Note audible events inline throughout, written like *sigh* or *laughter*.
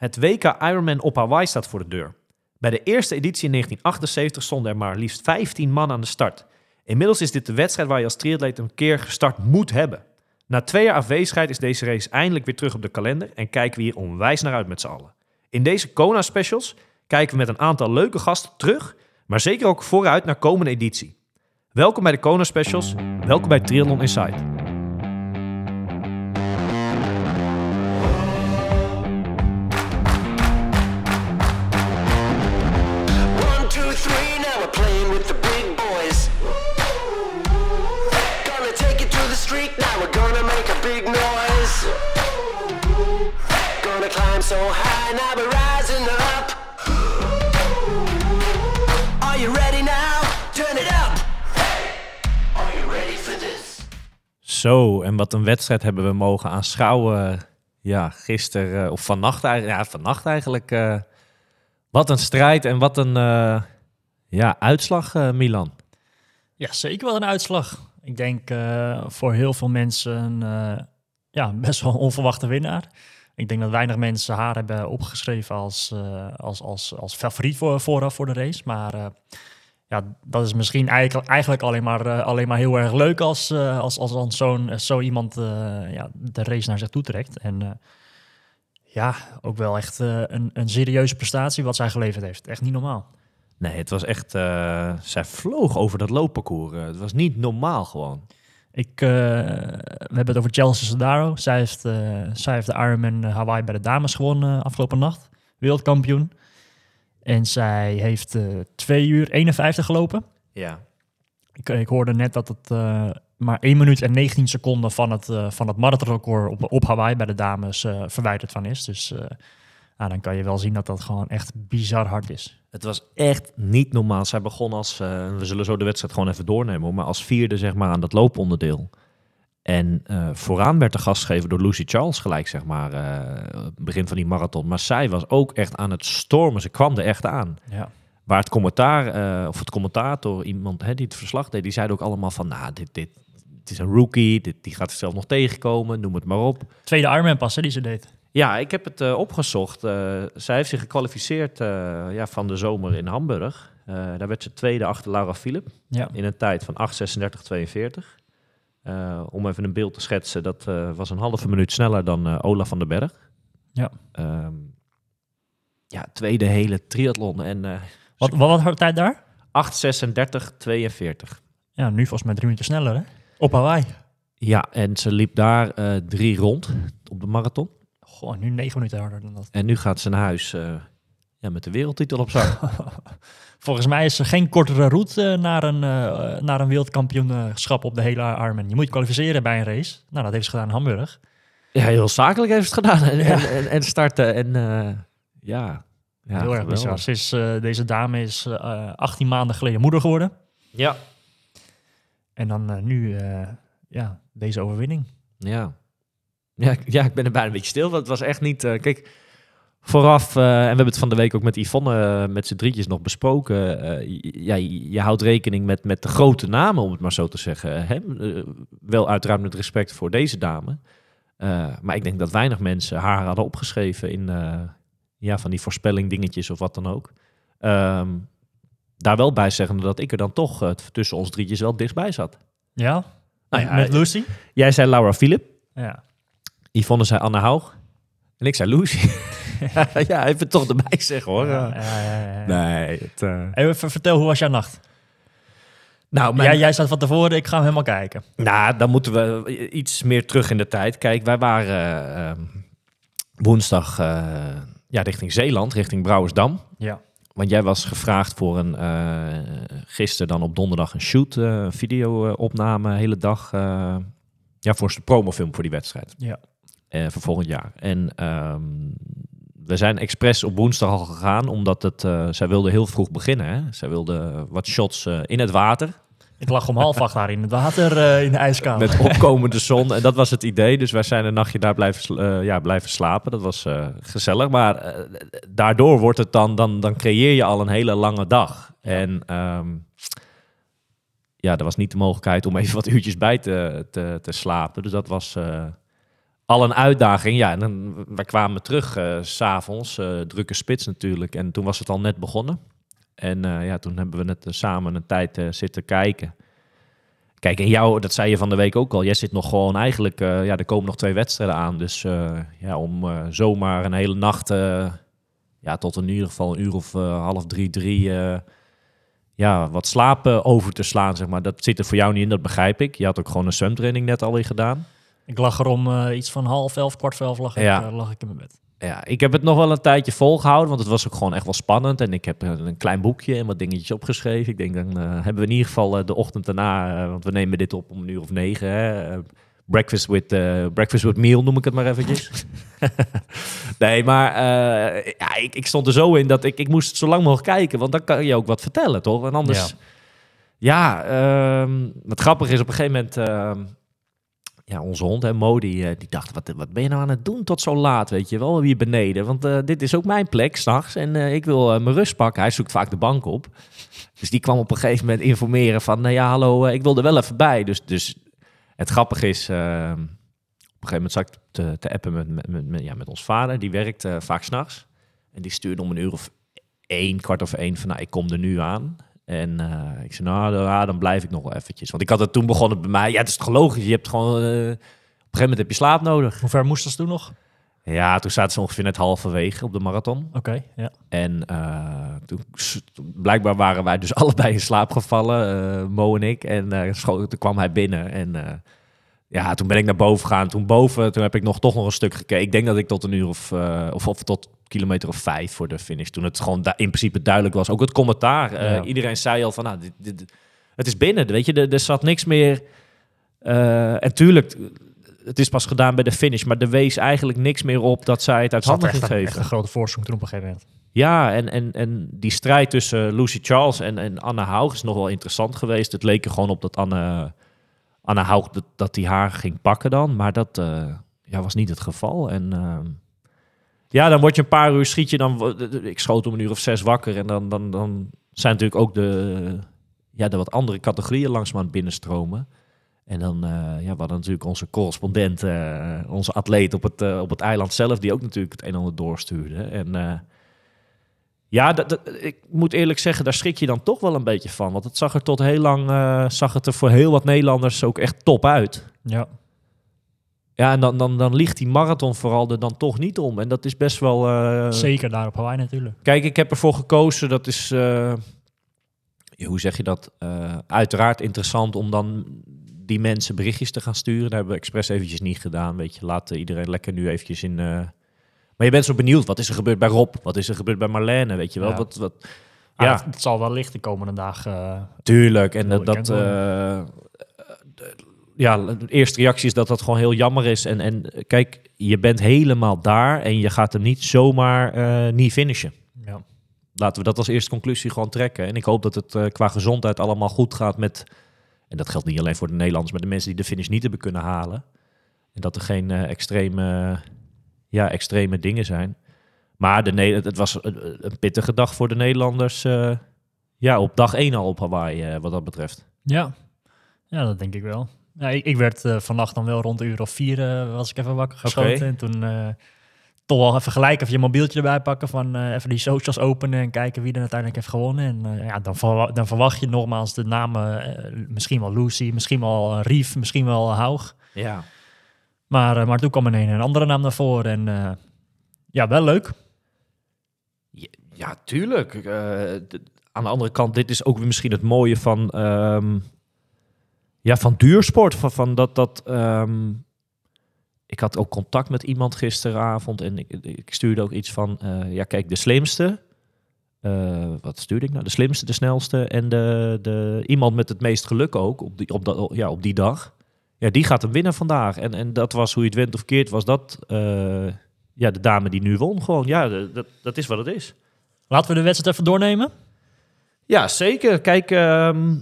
Het WK Ironman op Hawaii staat voor de deur. Bij de eerste editie in 1978 stonden er maar liefst 15 man aan de start. Inmiddels is dit de wedstrijd waar je als triatleet een keer gestart moet hebben. Na twee jaar afwezigheid is deze race eindelijk weer terug op de kalender en kijken we hier onwijs naar uit met z'n allen. In deze Kona specials kijken we met een aantal leuke gasten terug, maar zeker ook vooruit naar komende editie. Welkom bij de Kona specials, welkom bij Triathlon Inside. Zo, en wat een wedstrijd hebben we mogen aanschouwen. Ja, gisteren, eh, of vannacht eigenlijk. Ja, vannacht eigenlijk. eh, wat een strijd en wat een eh, ja, uitslag, Milan. Ja, zeker wel een uitslag. Ik denk voor heel veel mensen ja, *laughs* best wel een onverwachte winnaar. Ik denk dat weinig mensen haar hebben opgeschreven als, als, als, als favoriet voor, vooraf voor de race. Maar ja, dat is misschien eigenlijk, eigenlijk alleen, maar, eh, alleen maar heel erg leuk als, eh, als, als dan zo'n, zo iemand eh, ja, de race naar zich toe trekt. En eh, ja, ook wel echt eh, een, een serieuze prestatie wat zij geleverd heeft. Echt niet normaal. Nee, het was echt... eh, zij vloog over dat loopparcours. Eh, het was niet normaal gewoon. Ik, eh, we hebben het over Chelsea Sodaro. Zij heeft, eh, zij heeft de Ironman Hawaii bij de dames gewonnen eh, afgelopen nacht. Wereldkampioen. En zij heeft eh 2 uur 51 gelopen. Ja. Ik, ik hoorde net dat het eh, maar 1 minuut en 19 seconden van het, eh van het marathonrecord op, op Hawaii bij de dames eh, verwijderd van is. Dus eh, nou, dan kan je wel zien dat dat gewoon echt bizar hard is. Het was echt niet normaal. Zij begon als, eh, we zullen zo de wedstrijd gewoon even doornemen, maar als vierde zeg maar aan dat looponderdeel. En eh, vooraan werd de gast gegeven door Lucy Charles gelijk, zeg maar, eh, begin van die marathon. Maar zij was ook echt aan het stormen. Ze kwam er echt aan. Ja. Waar het commentaar, eh, of het commentator, iemand hè, die het verslag deed, die zei ook allemaal van, nou, dit, dit, het is een rookie, dit, die gaat zichzelf nog tegenkomen, noem het maar op. Tweede Ironman pas hè, die ze deed. Ja, ik heb het opgezocht. Zij heeft zich gekwalificeerd ja, van de zomer in Hamburg. Daar werd ze tweede achter Laura Philip Ja. in een tijd van 8.36.42. Eh om even een beeld te schetsen, dat eh, was een halve minuut sneller dan eh Olaf van den Berg. Ja. Ehm, ja, tweede hele triathlon en Wat, wat was haar tijd daar? 8.36.42. Ja, nu volgens mij drie minuten sneller hè? Op Hawaii. Ja, en ze liep daar drie rond op de marathon. Goh, nu negen minuten harder dan dat. En nu gaat ze naar huis ja, met de wereldtitel op zak. *laughs* Volgens mij is er geen kortere route eh, naar een, eh, naar een wereldkampioenschap op de hele Ironman. Je moet je kwalificeren bij een race. Nou, dat heeft ze gedaan in Hamburg. Ja, heel zakelijk heeft ze het gedaan. En, Ja. en, en, en starten. En eh, ja. ja, Heel erg geweldig. bizar. Ze is, deze dame is eh 18 maanden geleden moeder geworden. Ja. En dan nu ja, deze overwinning. Ja. Ja, ik- ja, ik ben er bijna een beetje stil. Want het was echt niet... kijk, vooraf... eh, en we hebben het van de week ook met Yvonne eh, met z'n drietjes nog besproken. eh, je- ja, je, je houdt rekening met, met de grote namen, om het maar zo te zeggen. Hè? Wel uiteraard met respect voor deze dame. Maar ik denk dat weinig mensen haar hadden opgeschreven in... ja, van die voorspelling dingetjes of wat dan ook. Ehm, daar wel bij zeggen dat ik er dan toch tussen ons drietjes wel dichtbij zat. Ja? Nou ja, Met Lucy? Jij zei Laura Philip. Ja. Yvonne zei Anne Haug. En ik zei Lucy. *laughs* ja, even toch erbij zeggen hoor. Ja, ja, ja, ja. Nee, het, eh, Even vertel, hoe was jouw nacht? Nou, mijn- Jij, jij staat van tevoren, ik ga hem helemaal kijken. nou, dan moeten we iets meer terug in de tijd. Kijk, wij waren eh, ehm, woensdag eh, ja, richting Zeeland, richting Brouwersdam. Ja. Want jij was gevraagd voor een, eh gisteren dan op donderdag een shoot, eh, een video-opname, hele dag. eh, ja, voor de promofilm voor die wedstrijd. Ja. eh, voor volgend jaar. En ehm, we zijn expres op woensdag al gegaan, omdat het, eh, zij wilde heel vroeg beginnen. Hè? Zij wilde wat shots eh, in het water, Ik lag om half acht daar in het water eh, in de ijskamer. met opkomende zon. En dat was het idee. Dus wij zijn een nachtje daar blijven, ja, blijven slapen. Dat was gezellig. Maar daardoor wordt het dan, dan, dan creëer je al een hele lange dag. En ehm, ja, er was niet de mogelijkheid om even wat uurtjes bij te, te, te slapen. Dus dat was al een uitdaging. Ja, en dan, wij kwamen terug s s'avonds, eh drukke spits natuurlijk. En toen was het al net begonnen. En eh, ja, toen hebben we eh, samen een tijd zitten kijken. Kijk, en jou, dat zei je van de week ook al. Jij zit nog gewoon eigenlijk, ja, er komen nog twee wedstrijden aan. Dus ja, om zomaar een hele nacht, ja, tot in ieder geval een uur of half drie, drie, ja, wat slapen over te slaan, zeg maar. Dat zit er voor jou niet in, dat begrijp ik. Je had ook gewoon een zwemtraining net alweer gedaan. Ik lag er om eh, iets van half elf, kwart voor elf lag, ik, Ja. eh, lag ik in mijn bed. Ja, ik heb het nog wel een tijdje volgehouden, want het was ook gewoon echt wel spannend. En ik heb eh, een klein boekje en wat dingetjes opgeschreven. Ik denk, dan hebben we in ieder geval de ochtend daarna, want we nemen dit op om een uur of negen. Hè, breakfast, with, breakfast with meal noem ik het maar eventjes. *laughs* nee, maar ja, ik, ik stond er zo in dat ik, ik moest zo lang mogelijk kijken, want dan kan je ook wat vertellen, toch? En anders... Ja, ehm, het grappige is op een gegeven moment... ja, onze hond, hè, Mo, die, eh, die dacht, wat, wat ben je nou aan het doen tot zo laat, weet je wel, hier beneden? Want eh, dit is ook mijn plek s'nachts en eh, ik wil mijn rust pakken. Hij zoekt vaak de bank op. Dus die kwam op een gegeven moment informeren van, nou ja, hallo, ik wil er wel even bij. Dus, dus het grappige is, op een gegeven moment zat ik te, appen met, met, met, ja, met ons vader. Die werkt vaak s'nachts. En die stuurde om een uur of één, kwart over één van, nou, ik kom er nu aan. En eh, ik zei, nou, ja, dan blijf ik nog wel eventjes. Want ik had het toen begonnen bij mij. Ja, het is toch logisch. Je hebt gewoon... eh, op een gegeven moment heb je slaap nodig. Hoe ver moesten ze toen nog? Ja, toen zaten ze ongeveer net halverwege op de marathon. Oké, ja. En eh, toen, blijkbaar waren wij dus *laughs* allebei in slaap gevallen, Mo en ik. En toen kwam hij binnen. En ja, toen ben ik naar boven gegaan. Toen boven, toen heb ik nog toch nog een stuk gekeken. Ik denk dat ik tot een uur of, eh, of, of tot kilometer of vijf voor de finish. Toen het gewoon in principe duidelijk was. Ook het commentaar. eh, Ja. Iedereen zei al van, nou, dit, dit- het is binnen. Weet je, er, er zat niks meer. Eh, en tuurlijk, het is pas gedaan bij de finish. Maar er wees eigenlijk niks meer op dat zij het uit handen ging een, geven. echt een grote voorsprong toen op een gegeven moment. Ja, en, en, en die strijd tussen Lucy Charles en, en Anne Haug is nog wel interessant geweest. Het leek er gewoon op dat Anne, Anne Haug dat, dat die haar ging pakken dan. Maar dat eh, ja, was niet het geval. En ehm, ja, dan word je een paar uur schiet je dan... Ik schoot om een uur of zes wakker. En dan, dan, dan zijn natuurlijk ook de, ja, de wat andere categorieën langzaam binnenstromen. En dan, eh, ja, we hadden natuurlijk onze correspondent, eh, onze atleet op het, op het eiland zelf, die ook natuurlijk het een en ander doorstuurde. En ja, dat, dat- ik moet eerlijk zeggen, daar schrik je dan toch wel een beetje van. Want het zag er tot heel lang, eh, zag het er voor heel wat Nederlanders ook echt top uit. Ja. Ja, en dan, dan, dan ligt die marathon vooral er dan toch niet om. En dat is best wel... eh, Zeker daar op Hawaii natuurlijk. Kijk, ik heb ervoor gekozen, dat is, eh, hoe zeg je dat, uiteraard interessant om dan die mensen berichtjes te gaan sturen. Dat hebben we expres eventjes niet gedaan, weet je. Laat iedereen lekker nu eventjes in... eh, Maar je bent zo benieuwd, wat is er gebeurd bij Rob? Wat is er gebeurd bij Marlene, weet je wel? Ja. Wat, wat... Ja. Ja. het, het zal wel licht de komende dagen. eh, Tuurlijk, en dat... dat eh, de- ja, de eerste reactie is dat dat gewoon heel jammer is. En, en eh, kijk, je bent helemaal daar en je gaat hem niet zomaar eh, niet finishen. ja. laten we dat als eerste conclusie gewoon trekken. En ik hoop dat het eh, qua gezondheid allemaal goed gaat met... En dat geldt niet alleen voor de Nederlanders, maar de mensen die de finish niet hebben kunnen halen. En dat er geen eh, extreme, ja, extreme dingen zijn. Maar de, Ne- het was een, een pittige dag voor de Nederlanders. eh, ja, op dag één al op Hawaii, eh, wat dat betreft. Ja. ja, dat denk ik wel. Ja, ik, ik werd eh, vannacht dan wel rond de uur of vier was ik even wakker geschoten. En toen toch wel even gelijk even je mobieltje erbij pakken van even die socials openen en kijken wie er uiteindelijk heeft gewonnen. En ja, dan, verwa- dan verwacht je nogmaals de namen, misschien wel Lucy, misschien wel Rief, misschien wel Haug. Ja. Maar, eh, maar toen kwam er een, andere naam naar voren en eh, ja, wel leuk. Ja, tuurlijk. Eh, aan de andere kant, dit is ook weer misschien het mooie van, ehm, ja, van duursport. Van, van dat, dat, ehm, ik had ook contact met iemand gisteravond en ik, ik stuurde ook iets van, ja kijk, de slimste. wat stuurde ik nou? De slimste, de snelste en de, de, iemand met het meest geluk ook op die, op dat, ja, op die dag. Ja, die gaat hem winnen vandaag. En, en dat was, hoe je het went of keert, was dat eh, ja, de dame die nu won gewoon. Ja, dat, dat is wat het is. Laten we de wedstrijd even doornemen. Ja, zeker. Kijk, ehm,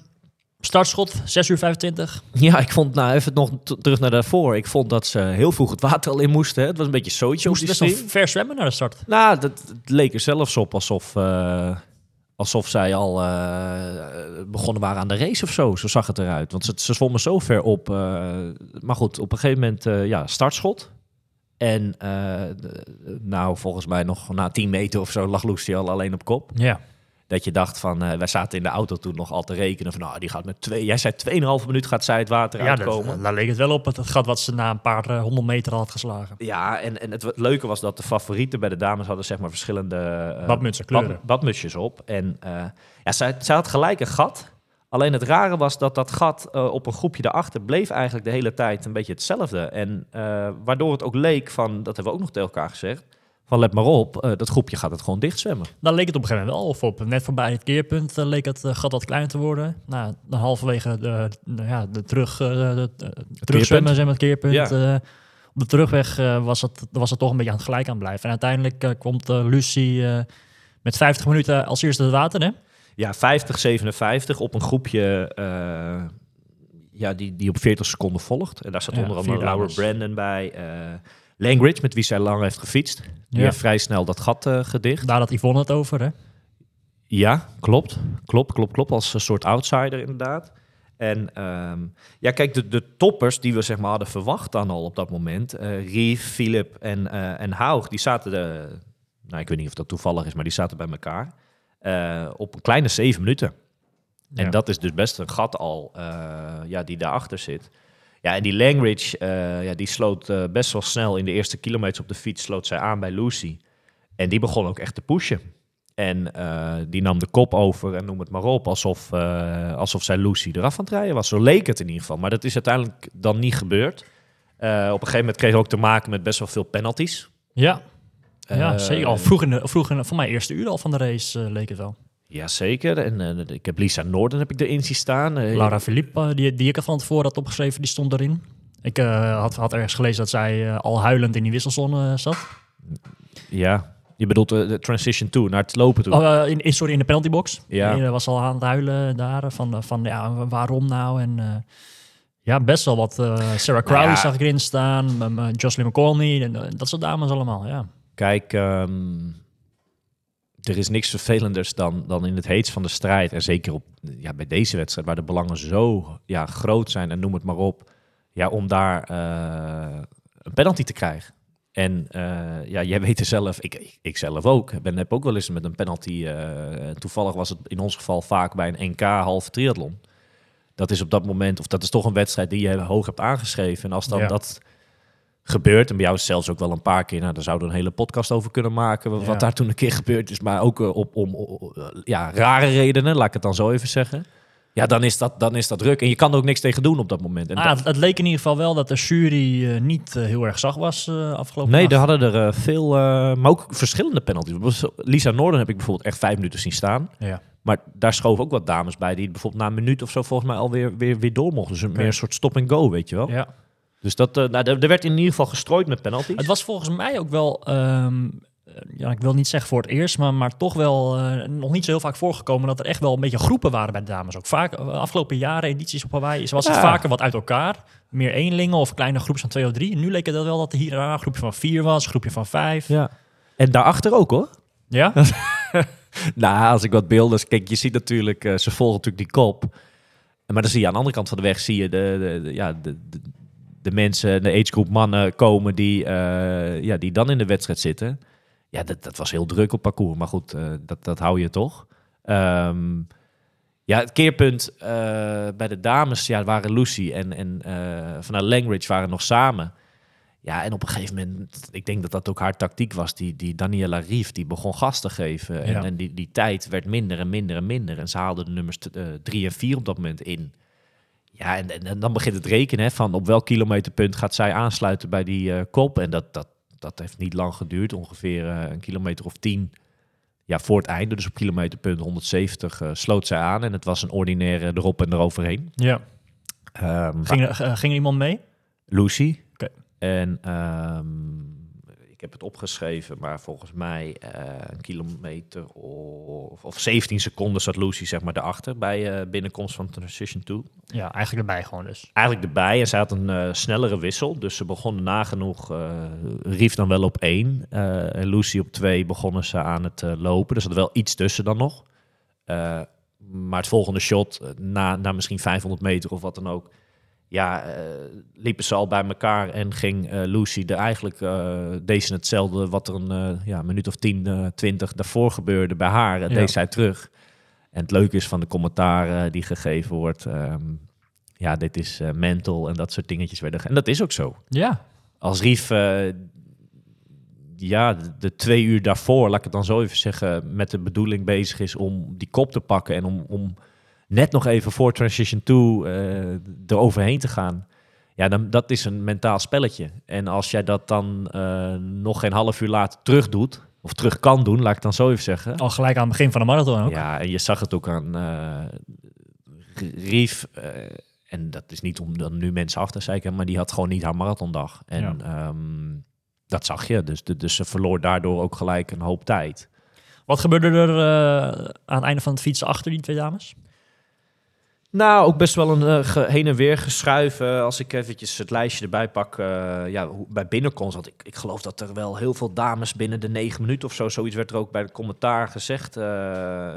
Startschot, 6 uur 25. ja, ik vond, nou even nog terug naar daarvoor. Ik vond dat ze heel vroeg het water al in moesten. Hè. Het was een beetje zootje op Moest die best wel ver zwemmen naar de start. Nou, dat, het leek er zelfs op alsof, eh, alsof zij al eh, begonnen waren aan de race of zo. Zo zag het eruit. Want ze, ze zwommen zo ver op. eh, maar goed, op een gegeven moment, eh, ja, startschot. En nou, volgens mij nog na 10 meter of zo lag Lucy al alleen op kop. Ja. Dat je dacht van, eh, wij zaten in de auto toen nog al te rekenen van, nou, die gaat met twee, jij zei 2,5 minuut gaat zij het water Ja, uitkomen. dat, daar leek het wel op. Het gat wat ze na een paar eh, honderd meter had geslagen. Ja, en, en het leuke was dat de favorieten bij de dames hadden zeg maar verschillende eh, Badmutsen, kleuren. bad- badmutsjes op. En ja, zij, zij had gelijk een gat. Alleen het rare was dat dat gat op een groepje daarachter bleef eigenlijk de hele tijd een beetje hetzelfde. En waardoor het ook leek van, dat hebben we ook nog tegen elkaar gezegd, van let maar op, eh, dat groepje gaat het gewoon dicht zwemmen. Daar leek het op een gegeven moment wel of op. Net voorbij het keerpunt eh, leek het eh, gat wat kleiner te worden. Nou, dan halverwege de, de, ja, de terug, de, terugzwemmen, zeg maar, het keerpunt. Ja. op de terugweg was, het, was het toch een beetje aan het gelijk aan blijven. En uiteindelijk komt Lucy eh, met 50 minuten als eerste het water, hè? Ja, 50, 57 op een groepje ja, die, die op 40 seconden volgt. En daar zat Ja, onder andere Laura. Brandon bij. Langridge, met wie zij lang heeft gefietst. Die Ja. heeft vrij snel dat gat eh, gedicht. Daar had Yvonne het over, hè? Ja, klopt. Klopt, klopt, klopt. Als een soort outsider inderdaad. En ehm, ja, kijk, de, de toppers die we zeg maar hadden verwacht dan al op dat moment. eh Rief, Philip en, eh en Haug, die zaten de... Nou, ik weet niet of dat toevallig is, maar die zaten bij elkaar. eh, op een kleine zeven minuten. En dat is dus best een gat al ja, die daarachter zit. Ja, en die Langridge, eh, ja, die sloot eh, best wel snel in de eerste kilometers op de fiets, sloot zij aan bij Lucy. En die begon ook echt te pushen. En eh, die nam de kop over en noem het maar op, alsof, alsof zij Lucy eraf aan het rijden was. Zo leek het in ieder geval. Maar dat is uiteindelijk dan niet gebeurd. Op een gegeven moment kreeg ze ook te maken met best wel veel penalties. Ja, ja zeker. Al vroeg, in de, vroeg in, voor mij eerste uur al van de race leek het wel. Jazeker. En eh, ik heb Lisa Noorden heb ik erin zien staan. Eh, Laura Philippe, eh, die, die ik er van tevoren had opgeschreven, die stond erin. Ik had, had ergens gelezen dat zij al huilend in die wisselzone zat. Ja, je bedoelt de transition toe, naar het lopen toe. Oh, in, sorry, in de penaltybox. Ja. Die was al aan het huilen daar. Van, van ja, waarom nou? En ja, best wel wat. Sarah Crowley Nou ja. zag ik erin staan. Jocelyn McColney. En, dat soort dames allemaal, ja. Kijk, ehm, er is niks vervelenders dan, dan in het heetst van de strijd. En zeker op, ja, bij deze wedstrijd, waar de belangen zo ja, groot zijn en noem het maar op. Ja, om daar eh, een penalty te krijgen. En eh, ja, jij weet er zelf, ik, ik, zelf ook. Ik ben, heb ook wel eens met een penalty. eh, toevallig was het in ons geval vaak bij een NK halve triathlon. Dat is op dat moment, of dat is toch een wedstrijd die je hoog hebt aangeschreven. En als dan Ja. dat gebeurt, en bij jou is zelfs ook wel een paar keer, nou, daar zouden we een hele podcast over kunnen maken, wat Ja. daar toen een keer gebeurd is, maar ook eh, op, om o- ja, rare redenen, laat ik het dan zo even zeggen. Ja, dan is, dat, dan is dat druk. En je kan er ook niks tegen doen op dat moment. En Ah, dat- het, het leek in ieder geval wel dat de jury eh, niet eh, heel erg zacht was eh, afgelopen nee, dag. er hadden er eh, veel, eh, maar ook verschillende penalties. Lisa Noorden heb ik bijvoorbeeld echt vijf minuten zien staan. Ja. Maar daar schoven ook wat dames bij die bijvoorbeeld na een minuut of zo volgens mij alweer weer, weer door mochten. Dus een, meer een soort stop-and-go, weet je wel. ja. Dus dat, eh, nou, er er werd in ieder geval gestrooid met penalties. Het was volgens mij ook wel, ehm, eh, ja, ik wil niet zeggen voor het eerst, maar, maar toch wel eh, nog niet zo heel vaak voorgekomen dat er echt wel een beetje groepen waren bij de dames. Ook vaak, afgelopen jaren, edities op Hawaii, was het Ja. vaker wat uit elkaar. Meer eenlingen of kleine groepjes van twee of drie. En nu leek het wel dat er hier en daar een groepje van vier was, een groepje van vijf. Ja. En daarachter ook hoor. Ja? *laughs* Nou, als ik wat beelden... Kijk, je ziet natuurlijk... eh, ze volgen natuurlijk die kop. Maar dan zie je aan de andere kant van de weg... zie je de, de, de- ja, de, de, de mensen, de agegroep mannen komen... Die, eh, ja, die dan in de wedstrijd zitten. Ja, dat, dat was heel druk op parcours. Maar goed, eh, dat, dat hou je toch. Ehm, ja, het keerpunt eh, bij de dames... Ja, waren Lucy en, en eh, vanuit Langridge waren nog samen... Ja, en op een gegeven moment, ik denk dat dat ook haar tactiek was. Die, die Daniela Rief, die begon gas te geven. En, Ja. en die, die tijd werd minder en minder en minder. En ze haalden de nummers drie en vier op dat moment in. Ja, en, en, en dan begint het rekenen hè, van op welk kilometerpunt gaat zij aansluiten bij die eh, kop. En dat, dat, dat heeft niet lang geduurd, ongeveer eh, een kilometer of tien. Ja, voor het einde, dus op kilometerpunt 170, eh, sloot zij aan. En het was een ordinaire erop en eroverheen. ja. Ehm, Ging, ging er iemand mee? Lucy. Oké. En ehm, ik heb het opgeschreven, maar volgens mij eh, een kilometer of, of 17 seconden zat Lucy zeg maar daarachter bij eh, binnenkomst van Transition 2. Ja, eigenlijk erbij gewoon dus. Eigenlijk erbij en ze had een eh, snellere wissel, dus ze begonnen nagenoeg, Rief dan wel op één en Lucy op twee begonnen ze aan het lopen. Dus er zat wel iets tussen dan nog. Maar het volgende shot, na, na misschien 500 meter of wat dan ook, ja, eh, liepen ze al bij elkaar en ging eh, Lucy er eigenlijk uh, deze hetzelfde wat er een ja, minuut of 10, 20 daarvoor gebeurde bij haar, ja. deed zij terug. En het leuke is van de commentaar die gegeven wordt, um, ja, dit is mental en dat soort dingetjes werden. En dat is ook zo. Ja. Als Rief, ja, de, de, twee uur daarvoor, laat ik het dan zo even zeggen, met de bedoeling bezig is om die kop te pakken en om, om net nog even voor Transition 2 uh, er overheen te gaan. Ja, dan, dat is een mentaal spelletje. En als jij dat dan uh, nog geen half uur later terug doet, of terug kan doen, laat ik dan zo even zeggen. Al gelijk aan het begin van de marathon ook. Ja, en je zag het ook aan uh, Rief. en dat is niet om dan nu mensen af te zeiken, maar die had gewoon niet haar marathondag. En ja. um, dat zag je. Dus, dus ze verloor daardoor ook gelijk een hoop tijd. Wat gebeurde er aan het einde van het fietsen achter die twee dames? Nou, ook best wel een uh, heen en weer geschuiven. Als ik eventjes het lijstje erbij pak, uh, ja, bij binnenkomst. Want ik, ik geloof dat er wel heel veel dames binnen de negen minuten of zo, zoiets werd er ook bij de commentaar gezegd. Uh,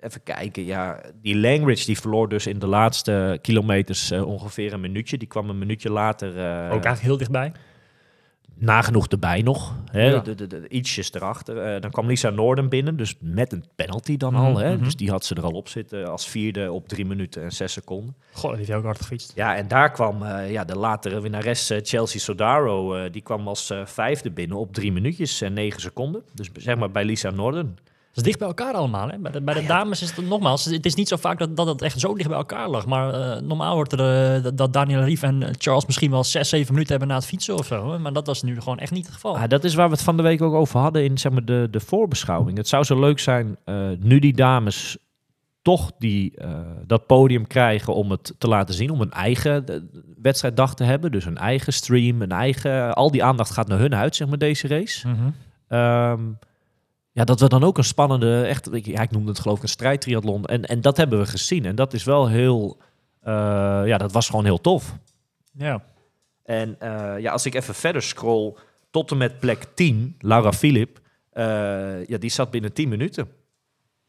even kijken, ja, die Langridge die verloor dus in de laatste kilometers ongeveer een minuutje. Die kwam een minuutje later. ook eigenlijk heel dichtbij nagenoeg erbij nog. Hè? Ja. De, de, de, ietsjes erachter. Uh, dan kwam Lisa Norden binnen, dus met een penalty dan al. Hè? Dus die had ze er al op zitten als vierde op drie minuten en zes seconden. Goh, die heeft ook hard gefietst. Ja, en daar kwam uh, ja, de latere winnares uh, Chelsea Sodaro. die kwam als vijfde binnen op drie minuutjes en negen seconden. Dus zeg maar bij Lisa Norden. Dat is dicht bij elkaar allemaal. Hè? Bij de, bij de dames is het nogmaals, het is niet zo vaak dat, dat het echt zo dicht bij elkaar lag. Maar uh, normaal wordt er uh, dat Daniel Rief en Charles misschien wel zes, zeven minuten hebben na het fietsen of zo. Hè? Maar dat was nu gewoon echt niet het geval. Ah, dat is waar we het van de week ook over hadden in zeg maar, de, de voorbeschouwing. Het zou zo leuk zijn, uh, nu die dames toch die, dat podium krijgen om het te laten zien. Om een eigen wedstrijddag te hebben. Dus een eigen stream, een eigen... Al die aandacht gaat naar hun uit, zeg maar, deze race. Mm -hmm. um, ja, dat we dan ook een spannende, echt, ja, ik noemde het geloof ik een strijdtriathlon. En, en dat hebben we gezien. En dat is wel heel, uh, ja, dat was gewoon heel tof. Ja. En uh, ja, als ik even verder scroll tot en met plek 10, Laura Philip, uh, ja, die zat binnen 10 minuten.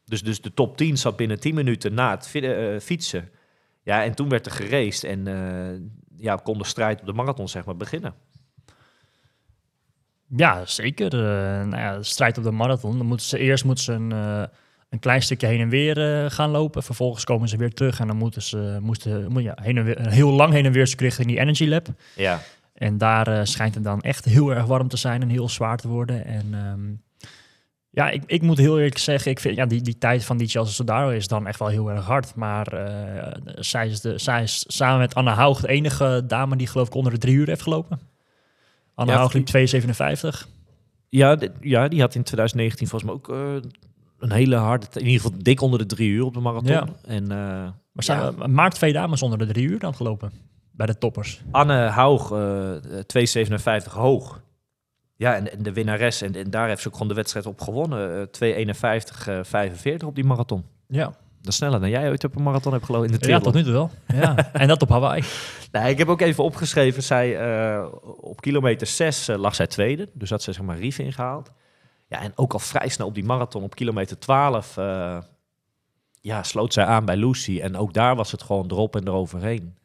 Dus, dus de top 10 zat binnen 10 minuten na het fietsen. Ja, en toen werd er geraced en ja, kon de strijd op de marathon zeg maar beginnen. Ja, zeker. Uh, nou ja, de strijd op de marathon. Dan moeten ze eerst moeten ze een, uh, een klein stukje heen en weer uh, gaan lopen. Vervolgens komen ze weer terug en dan moeten ze moesten, moet, ja, heen en weer, een heel lang heen en weer richting die Energy Lab. Ja. En daar schijnt het dan echt heel erg warm te zijn en heel zwaar te worden. En um, ja, ik, ik moet heel eerlijk zeggen, ik vind ja, die, die tijd van die Chelsea Sodaro is dan echt wel heel erg hard. Maar zij, is de, zij is samen met Anna Haug de enige dame die geloof ik onder de drie uur heeft gelopen. Anne ja, Haug liep 2,57. Ja, ja, die had in 2019 volgens mij ook uh, een hele harde... In ieder geval dik onder de drie uur op de marathon. Ja. En, uh, maar zijn, ja. maakt twee dames onder de drie uur dan gelopen? Bij de toppers. Anne Haug, uh, 2,57 hoog. Ja, en, en, de winnares. En, en daar heeft ze ook gewoon de wedstrijd op gewonnen. 2,51,45 op die marathon. Ja. Dat is sneller dan jij ooit op een marathon hebt gelopen in de Ja, tot nu toe wel. Ja. *laughs* en dat op Hawaii. Nee, ik heb ook even opgeschreven. Zij, uh, op kilometer 6 uh, lag zij tweede. Dus had ze zeg maar Rief ingehaald. Ja, en ook al vrij snel op die marathon op kilometer 12... Uh, ja, sloot zij aan bij Lucy. En ook daar was het gewoon erop en eroverheen.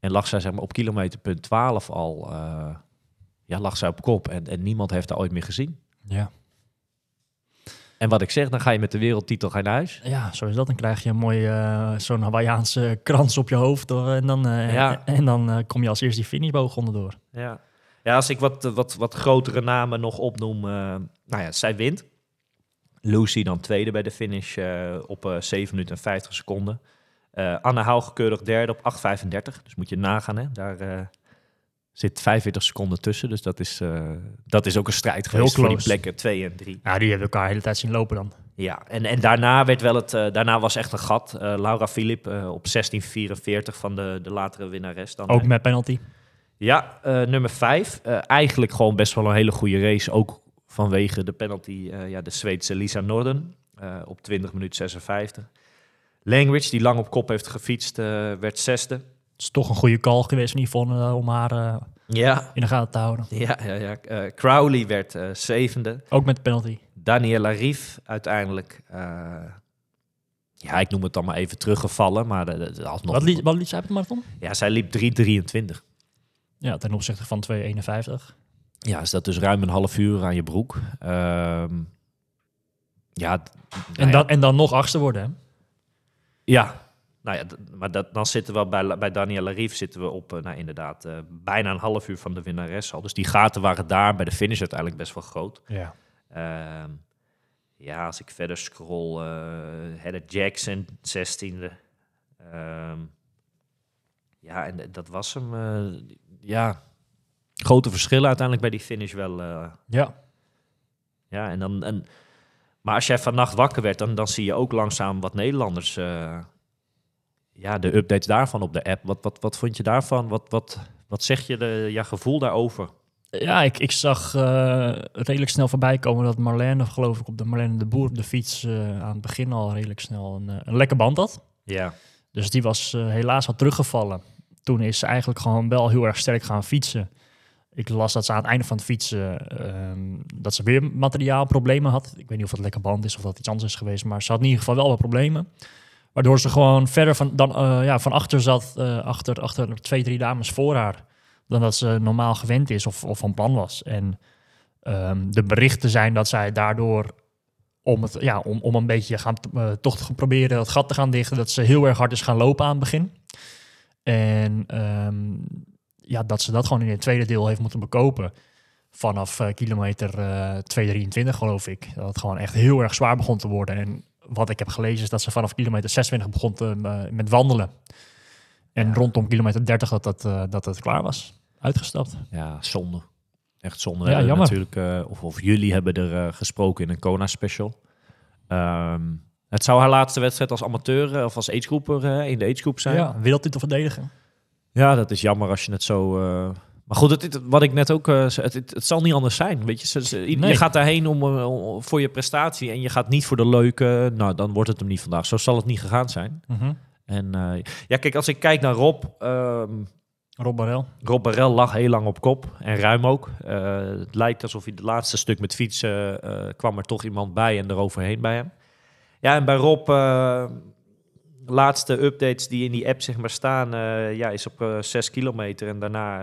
En lag zij zeg maar op kilometer punt 12 al... ja, lag zij op kop. En, en niemand heeft haar ooit meer gezien. Ja. En wat ik zeg, dan ga je met de wereldtitel gaan naar huis. Ja, zo is dat. Dan krijg je een mooie, uh, zo'n Hawaiiaanse *laughs* krans op je hoofd. Door, en dan, uh, ja. en, en dan uh, kom je als eerste die finishboog onderdoor. Ja. ja, als ik wat, wat, wat grotere namen nog opnoem. nou ja, zij wint. Lucy dan tweede bij de finish op 7 minuten en 50 seconden. Anna Haug keurig derde op 8,35. Dus moet je nagaan, hè. Daar zit 45 seconden tussen. Dus dat is, uh, dat is ook een strijd geweest voor die plekken 2 en 3. Ja, die hebben elkaar de hele tijd zien lopen dan. Ja, en, en daarna werd wel het, uh, daarna was echt een gat. Uh, Laura Philip op 1644 van de, de latere winnares. Dan, ook met penalty? Ja, nummer 5. eigenlijk gewoon best wel een hele goede race. Ook vanwege de penalty, ja, de Zweedse Lisa Norden op 20 minuten 56. Langridge, die lang op kop heeft gefietst, werd zesde is toch een goede call geweest van Yvonne om haar uh, ja. in de gaten te houden. Ja, ja, ja. Uh, Crowley werd zevende. Ook met penalty. Daniela Rief uiteindelijk ja, ik noem het dan maar even teruggevallen, maar de, de- de- alsnog. Wat liet, wat liet zij op de marathon? Ja, zij liep 3,23. Ja, ten opzichte van 2,51. Ja, is dat dus ruim een half uur aan je broek. Ehm, ja, nou En, ja, dan, en dan nog achtste worden, hè? Ja, nou ja, maar dat, dan zitten we bij, bij Daniela Rief zitten we op, eh, nou inderdaad, eh, bijna een half uur van de winnares al. Dus die gaten waren daar bij de finish uiteindelijk best wel groot. Ja. Ehm, ja, als ik verder scroll, Heather Jackson, 16e. Ehm, ja, en dat was hem. ja, grote verschillen uiteindelijk bij die finish wel. Ja. ja, en dan, en, maar als jij vannacht wakker werd, dan, dan zie je ook langzaam wat Nederlanders. Ja, de updates daarvan op de app. Wat, wat, wat vond je daarvan? Wat, wat, wat zeg je, de, je gevoel daarover? Ja, ik, ik zag eh, redelijk snel voorbij komen dat Marlene, geloof ik, op de Marlene de Boer op de fiets eh, aan het begin al redelijk snel een, eh, een lekker band had. Ja, Dus die was helaas wat teruggevallen. Toen is ze eigenlijk gewoon wel heel erg sterk gaan fietsen. Ik las dat ze aan het einde van het fietsen ehm, dat ze weer materiaalproblemen had. Ik weet niet of het lekker band is of dat iets anders is geweest, maar ze had in ieder geval wel wat problemen. Waardoor ze gewoon verder van, dan, eh, ja, van achter zat, eh, achter, achter twee, drie dames voor haar, dan dat ze normaal gewend is of, of van plan was. En ehm, de berichten zijn dat zij daardoor om, het, ja, om, om een beetje gaan, eh, toch te proberen het gat te gaan dichten, dat ze heel erg hard is gaan lopen aan het begin. En ehm, ja, dat ze dat gewoon in het tweede deel heeft moeten bekopen. Vanaf kilometer eh 223 geloof ik. Dat het gewoon echt heel erg zwaar begon te worden. En wat ik heb gelezen is dat ze vanaf kilometer 26 begon te, eh, met wandelen. En Ja. rondom kilometer 30 dat, dat, eh, dat het klaar was. Uitgestapt. ja, zonde. Echt zonde. Ja, jammer. Natuurlijk, eh, of, of jullie hebben er gesproken in een Kona special. Ehm, het zou haar laatste wedstrijd als amateur of als agegroeper in de agegroep zijn. Ja, wereldtitel verdedigen. Ja, dat is jammer als je het zo. Maar goed, het, het- wat ik net ook zei, het, het, zal niet anders zijn. Weet je, Ze- ze- je Nee. gaat daarheen om, eh, om- voor je prestatie en je gaat niet voor de leuke. Nou, dan wordt het hem niet vandaag. Zo zal het niet gegaan zijn. Mhm. En eh, ja, kijk, als ik kijk naar Rob. ehm, Rob Barel. Rob Barel lag heel lang op kop en ruim ook. Het lijkt alsof hij het laatste stuk met fietsen kwam er toch iemand bij en eroverheen bij hem. Ja, en bij Rob, laatste updates die in die app zeg maar staan, ja, is op eh 6 kilometer en daarna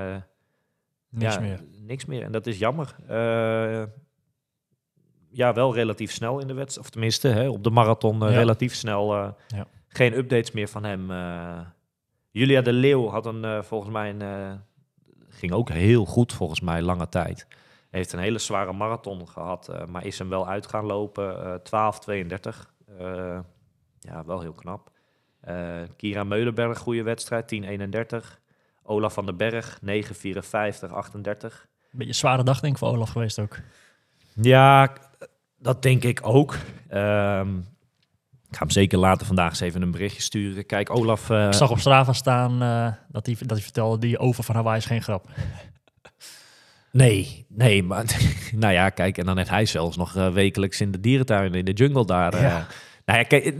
Niks ja, meer. Niks meer en dat is jammer. Eh, ja, wel relatief snel in de wedstrijd, of tenminste hè, op de marathon eh, Ja. relatief snel. eh, Ja. Geen updates meer van hem. Julia de Leeuw had een, volgens mij, een, ging ook heel goed volgens mij, lange tijd. Heeft een hele zware marathon gehad, eh, maar is hem wel uit gaan lopen. eh 12-32. Eh, ja, wel heel knap. Kira Meulenberg, goede wedstrijd, 10-31. Olaf van den Berg, 9-54-38. Beetje een zware dag denk ik voor Olaf geweest ook. Ja, dat denk ik ook. Ehm, ik ga hem zeker later vandaag eens even een berichtje sturen. Kijk, Olaf... eh, Ik zag op Strava staan eh, dat, hij, dat hij vertelde, die over van Hawaii is geen grap. Nee, nee, maar *laughs* nou ja, kijk, en dan heeft hij zelfs nog eh, wekelijks in de dierentuin, in de jungle daar. Ja. Nou ja, kijk,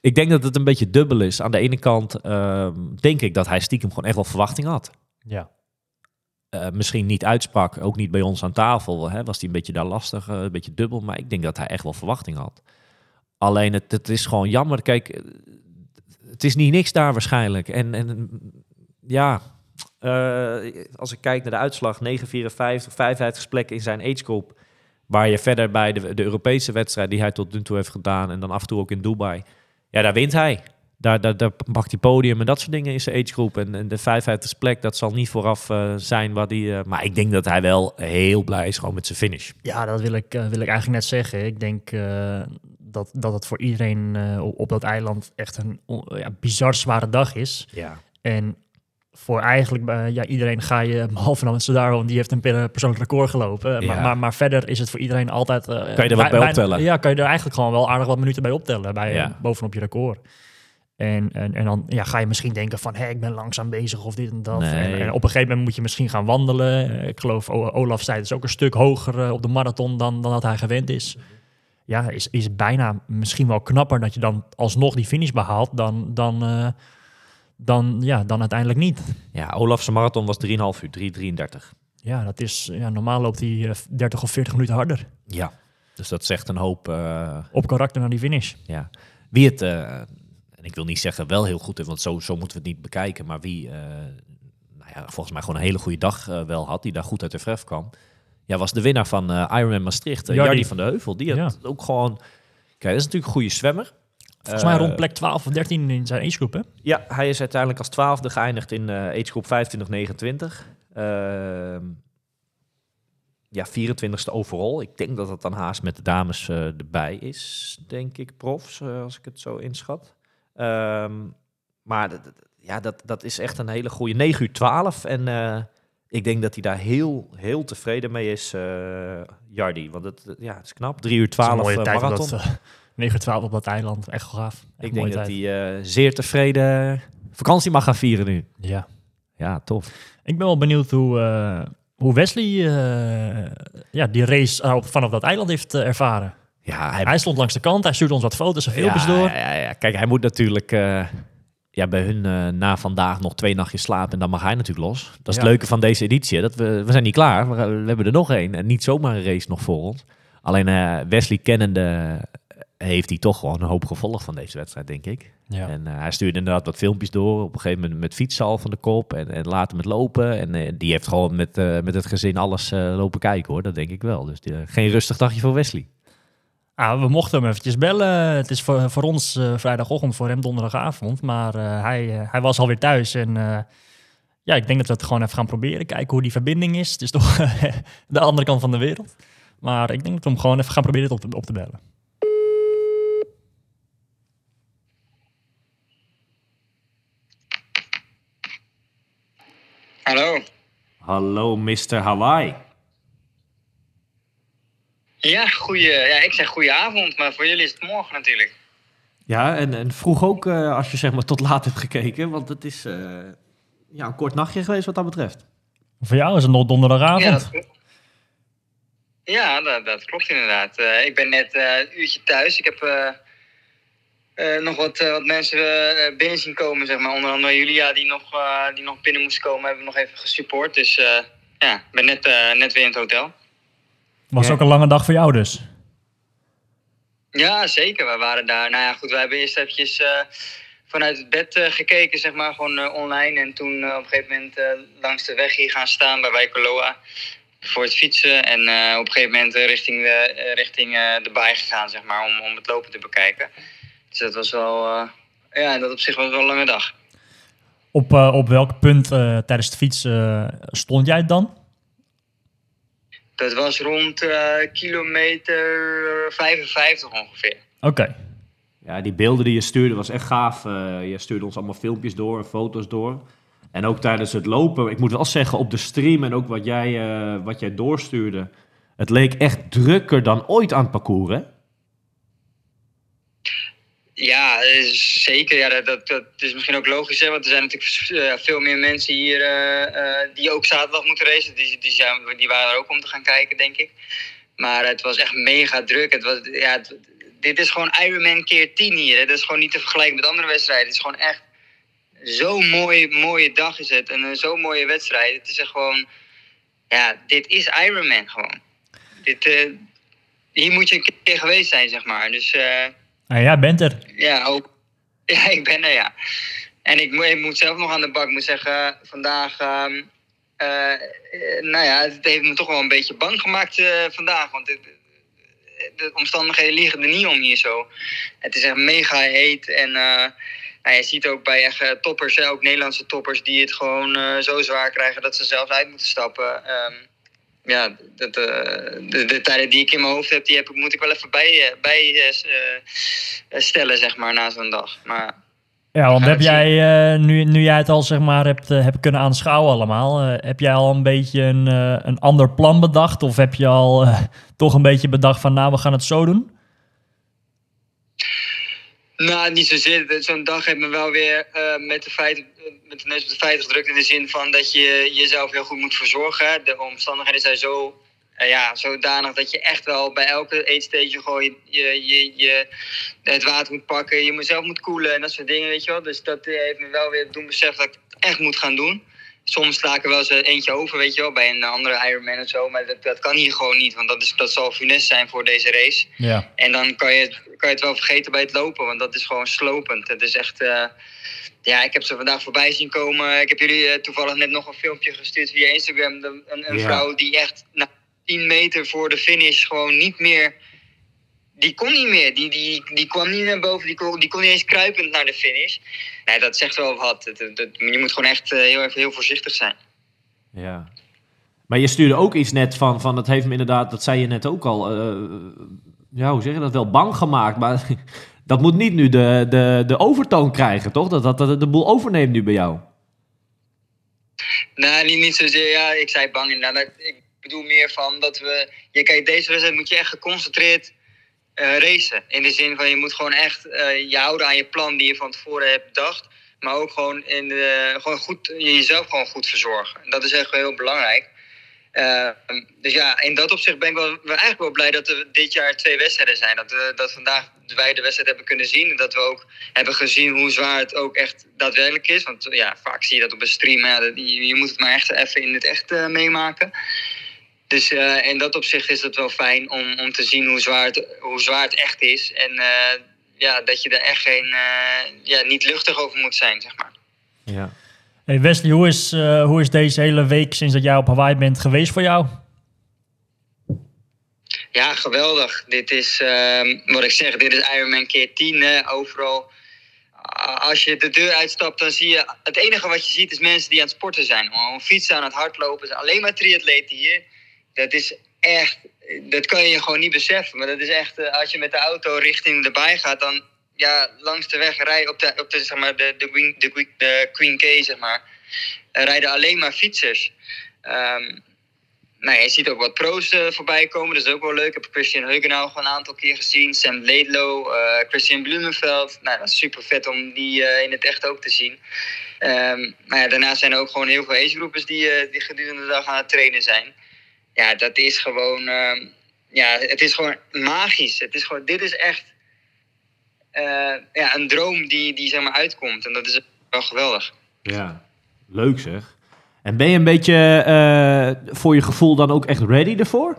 ik denk dat het een beetje dubbel is. Aan de ene kant ehm, denk ik dat hij stiekem gewoon echt wel verwachting had. Ja. Eh, misschien niet uitsprak, ook niet bij ons aan tafel. Hè, was hij een beetje daar lastig, eh, een beetje dubbel. Maar ik denk dat hij echt wel verwachting had. Alleen het, het is gewoon jammer. Kijk, eh, het is niet niks daar waarschijnlijk. En, en ja, als ik kijk naar de uitslag, 9,54, 55 plekken in zijn agegroep. Waar je verder bij de, de Europese wedstrijd die hij tot nu toe heeft gedaan. En dan af en toe ook in Dubai. Ja, daar wint hij. Daar, daar, daar pakt hij podium en dat soort dingen in zijn agegroep. En, en de 55 plek, dat zal niet vooraf eh, zijn wat hij... eh, maar ik denk dat hij wel heel blij is gewoon met zijn finish. Ja, dat wil ik, eh, wil ik eigenlijk net zeggen. Ik denk dat, dat het voor iedereen op, dat eiland echt een ja, bizar zware dag is. Ja. En voor eigenlijk eh, ja, iedereen ga je, *laughs* behalve dan Sodaro, want die heeft een per- persoonlijk record gelopen. Ja. Maar, maar, maar verder is het voor iedereen altijd... eh, Kan je er wat bij- optellen? Ja, kan je er eigenlijk gewoon wel aardig wat minuten bij optellen, bij, Ja. eh, bovenop je record. En, en, en dan ja, ga je misschien denken van, hé, ik ben langzaam bezig of dit en dat. Nee. En, en op een gegeven moment moet je misschien gaan wandelen. Eh, ik geloof, Olaf zei, het is ook een stuk hoger eh, op de marathon dan, dan dat hij gewend is. Ja, is, is bijna misschien wel knapper dat je dan alsnog die finish behaalt dan, dan, eh, dan, ja, dan uiteindelijk niet. Ja, Olaf's marathon was 3,5 uur, 3,33. Ja, dat is, ja, normaal loopt hij eh, 30 of 40 minuten harder Ja. Dus dat zegt een hoop... eh, op karakter naar die finish. ja. Wie het, eh, en ik wil niet zeggen wel heel goed heeft, want zo, zo moeten we het niet bekijken, maar wie eh, nou ja, volgens mij gewoon een hele goede dag eh, wel had, die daar goed uit de verf kwam, ja, was de winnaar van eh Ironman Maastricht, Jardi. Jardi van de Heuvel. Die had ook gewoon, kijk, dat is natuurlijk een goede zwemmer. Volgens mij Eh, rond plek 12 of 13 in zijn agegroep, hè? Ja, hij is uiteindelijk als twaalfde geëindigd in eh agegroep 25-29. Ehm, ja, 24ste overall. Ik denk dat het dan haast met de dames eh, erbij is, denk ik, profs, als ik het zo inschat. Ehm, maar dat- dat- ja, dat, dat is echt een hele goede 9 uur 12. En eh, ik denk dat hij daar heel, heel tevreden mee is, eh Jardi. Want het, ja, het is knap. 3 uur Dat is 12 een mooie tijd op marathon. dat, eh, 9 12 op dat eiland. Echt gaaf. Echt ik denk dat hij eh, zeer tevreden vakantie mag gaan vieren nu. Ja. Ja, tof. Ik ben wel benieuwd hoe, eh, hoe Wesley eh, ja, die race vanaf dat eiland heeft ervaren. Ja, hij, Hij stond langs de kant, hij stuurde ons wat foto's en filmpjes ja, door. Ja, ja, ja. Kijk, hij moet natuurlijk ja, bij hun na vandaag nog twee nachtjes slapen en dan mag hij natuurlijk los. Dat is Ja. het leuke van deze editie. Dat we, we zijn niet klaar, we, we hebben er nog één. En niet zomaar een race nog voor ons. Alleen eh, Wesley kennende heeft hij toch gewoon een hoop gevolg van deze wedstrijd, denk ik. Ja. En eh, hij stuurde inderdaad wat filmpjes door. Op een gegeven moment met fietsen al van de kop. En, en later met lopen. En eh, die heeft gewoon met, eh, met het gezin alles lopen kijken hoor. Dat denk ik wel. Dus geen rustig dagje voor Wesley. Ah, we mochten hem eventjes bellen. Het is voor, voor ons vrijdagochtend, voor hem donderdagavond. Maar hij, hij was alweer thuis. En ja, ik denk dat we het gewoon even gaan proberen. Kijken hoe die verbinding is. Het is toch *laughs* de andere kant van de wereld. Maar ik denk dat we hem gewoon even gaan proberen op te, op te bellen. Hallo. Hallo Mr. Hawaii. Ja, goeie, ja, ik zeg goeie avond, maar voor jullie is het morgen natuurlijk. Ja, en, en vroeg ook eh, als je zeg maar tot laat hebt gekeken. Want het is eh, ja, een kort nachtje geweest wat dat betreft. Voor jou is het nog donderdagavond. Ja, dat, klopt. ja dat, dat klopt inderdaad. Eh, ik ben net eh, een uurtje thuis. Ik heb eh, nog wat, eh, wat mensen eh, binnen zien komen, zeg maar. Onder andere Julia, die nog, eh, die nog binnen moest komen, hebben we nog even gesupport. Dus eh, ja, ik ben net, eh, net weer in het hotel. Was Ja. ook een lange dag voor jou dus. Ja, zeker. We waren daar. Nou ja, goed, we hebben eerst eventjes eh, vanuit het bed eh, gekeken, zeg maar, gewoon eh, online. En toen op een gegeven moment eh, langs de weg hier gaan staan bij Wijkoloa voor het fietsen. En eh, op een gegeven moment richting, de, eh, richting eh, de baai gegaan, zeg maar, om, om het lopen te bekijken. Dus dat was wel, eh, ja, dat op zich was wel een lange dag. Op, eh, op welk punt eh, tijdens het fietsen eh, stond jij dan? Dat was rond eh, kilometer 55 ongeveer. Oké. Ja, die beelden die je stuurde was echt gaaf. Je stuurde ons allemaal filmpjes door en foto's door. En ook tijdens het lopen, ik moet wel zeggen, op de stream en ook wat jij, eh, wat jij doorstuurde. Het leek echt drukker dan ooit aan het parcours, hè? Ja, eh, zeker. Ja, dat, dat, is misschien ook logisch, hè, want er zijn natuurlijk eh, veel meer mensen hier eh, die ook zaterdag moeten racen. Die, die, zijn, die waren er ook om te gaan kijken, denk ik. Maar het was echt mega druk. Het was, ja, dit is gewoon Ironman keer 10 hier. Hè. Dat is gewoon niet te vergelijken met andere wedstrijden. Het is gewoon echt zo'n mooie, mooie dag is het. En zo'n mooie wedstrijd. Het is echt gewoon... Ja, dit is Ironman gewoon. Dit, hier moet je een keer geweest zijn, zeg maar. Dus... Nou, jij bent er. ja, ook. *laughs* Ja, ik ben er, ja. En ik, moet- ik moet zelf nog aan de bak. Ik moet zeggen, vandaag... ehm, eh, nou ja, het heeft me toch wel een beetje bang gemaakt eh, vandaag. Want de, de omstandigheden liegen er niet om hier zo. Het is echt mega heet. En eh, nou, je ziet ook bij echt toppers, ook Nederlandse toppers... die het gewoon zo zwaar krijgen dat ze zelfs uit moeten stappen. Ehm, ja, dat, eh, de, de tijden die ik in mijn hoofd heb, die heb ik, moet ik wel even bij, eh, bij eh, stellen, zeg maar, na zo'n dag. Maar Ja, want heb jij, nu, nu jij het al zeg maar hebt, hebt kunnen aanschouwen allemaal, heb jij al een beetje een, een ander plan bedacht? Of heb je al *laughs* toch een beetje bedacht van nou, we gaan het zo doen? Nou, niet zozeer. Zo'n dag heeft me wel weer met, de feiten, met de neus op de feiten gedrukt. In de zin van dat je jezelf heel goed moet verzorgen. De omstandigheden zijn zo eh, ja, zodanig dat je echt wel bij elke eetstage gewoon je, je, je, je het water moet pakken. Je zelf moet koelen en dat soort dingen, weet je wel. Dus dat eh, heeft me wel weer doen beseffen dat ik het echt moet gaan doen. soms sla ik er wel eens eh, eentje over, weet je wel, bij een andere Ironman of zo. Maar dat, dat kan hier gewoon niet, want dat, is, dat zal funest zijn voor deze race. Ja. En dan kan je, kan je het wel vergeten bij het lopen, want dat is gewoon slopend. Het is echt. Ja, ik heb ze vandaag voorbij zien komen. Ik heb jullie eh, toevallig net nog een filmpje gestuurd via Instagram. Een, een Ja. vrouw die echt na 10 meter voor de finish gewoon niet meer. Die kon niet meer. Die, die, die kwam niet naar boven. Die kon, die kon niet eens kruipend naar de finish. Nee, dat zegt wel wat. Het- het- het- je moet gewoon echt eh, heel, even heel voorzichtig zijn. Ja. Maar je stuurde ook iets net van, van het heeft me inderdaad, dat zei je net ook al, eh, ja, hoe zeg je dat, wel bang gemaakt. Maar dat moet niet nu de, de, de overtoon krijgen, toch? Dat, dat, dat de boel overneemt nu bij jou. Nee, niet, niet zozeer. Ja, ik zei bang inderdaad. Ik bedoel meer van dat we... Je, kijk, deze wedstrijd moet je echt geconcentreerd eh, racen. In de zin van je moet gewoon echt eh, je houden aan je plan die je van tevoren hebt bedacht. Maar ook gewoon, in de, gewoon goed, jezelf gewoon goed verzorgen. Dat is echt heel belangrijk. Eh, dus ja, in dat opzicht ben ik wel, eigenlijk wel blij dat er dit jaar twee wedstrijden zijn. Dat, we, dat vandaag wij de wedstrijd hebben kunnen zien. En dat we ook hebben gezien hoe zwaar het ook echt daadwerkelijk is. Want ja, vaak zie je dat op een stream. Ja, je, je moet het maar echt even in het echt eh, meemaken. Dus eh, in dat opzicht is het wel fijn om, om te zien hoe zwaar, het, hoe zwaar het echt is. En eh, ja, dat je er echt geen, ja, niet luchtig over moet zijn, zeg maar. Ja. Hey Wesley, hoe is, eh, hoe is deze hele week sinds dat jij op Hawaii bent geweest voor jou? Ja, geweldig. Dit is, ehm, wat ik zeg, dit is Ironman keer 10. Hè, overal. Als je de deur uitstapt, dan zie je... Het enige wat je ziet is mensen die aan het sporten zijn. Gewoon fietsen, aan het hardlopen. Zijn alleen maar triatleten hier. Dat is echt... Dat kan je gewoon niet beseffen. Maar dat is echt... eh, Als je met de auto richting de baai gaat, dan... Ja, langs de weg rij op de, op de, zeg maar, de, de, Queen, de, de Queen K, zeg maar. Rijden alleen maar fietsers. Ehm, nou, je ziet ook wat pro's eh, voorbij komen. Dat is ook wel leuk. Ik heb Christian Heugenau gewoon een aantal keer gezien. Sam Laidlow, eh, Christian Blumenveld. Nou, dat is super vet om die eh, in het echt ook te zien. Ehm, maar ja, daarnaast zijn er ook gewoon heel veel agegroepers die, die gedurende de dag aan het trainen zijn. Ja, dat is gewoon... ehm, ja, het is gewoon magisch. Het is gewoon, dit is echt ja, een droom die, die zeg maar uitkomt. En dat is wel geweldig. ja, leuk zeg. En ben je een beetje eh, voor je gevoel dan ook echt ready ervoor?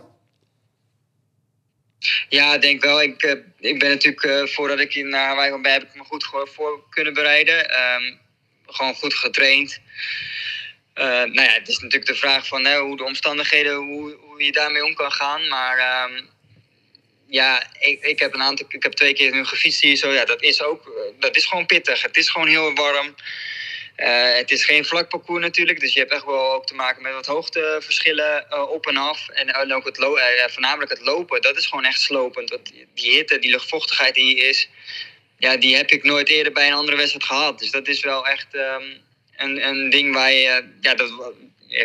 Ja, ik denk wel. Ik, eh, ik ben natuurlijk, eh, voordat ik hier naar Hawaii kwam, heb ik me goed voor kunnen bereiden. Ehm, gewoon goed getraind. Eh, nou ja, het is natuurlijk de vraag van hè, hoe de omstandigheden, hoe, hoe je daarmee om kan gaan. Maar ehm, ja, ik, ik heb een aantal, ik heb twee keer nu gefietst hier zo. Ja, dat is ook, eh, dat is gewoon pittig. Het is gewoon heel warm. Eh, het is geen vlak parcours natuurlijk, dus je hebt echt wel ook te maken met wat hoogteverschillen eh, op en af. En, ook het lo- voornamelijk het lopen, dat is gewoon echt slopend. Want die- hitte, die luchtvochtigheid die hier is, ja, die heb ik nooit eerder bij een andere wedstrijd gehad. Dus dat is wel echt ehm, een, een ding waar je, ja, dat,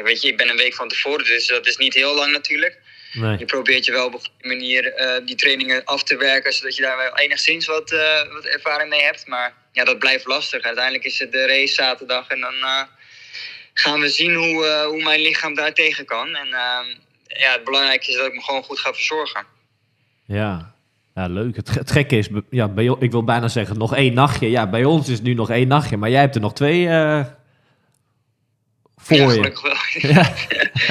weet je, ik ben een week van tevoren, dus dat is niet heel lang natuurlijk. Nee. Je probeert je wel op een goede manier eh, die trainingen af te werken, zodat je daar wel enigszins wat, eh, wat ervaring mee hebt. Maar ja, dat blijft lastig. Uiteindelijk is het de race zaterdag en dan eh, gaan we zien hoe, hoe mijn lichaam daar tegen kan. En ja, het belangrijkste is dat ik me gewoon goed ga verzorgen. Ja. ja, leuk. Het, het gekke is, ja, bij, ik wil bijna zeggen nog één nachtje. Ja, bij ons is nu nog één nachtje, maar jij hebt er nog twee eh, voor ja, je. wel. Ja.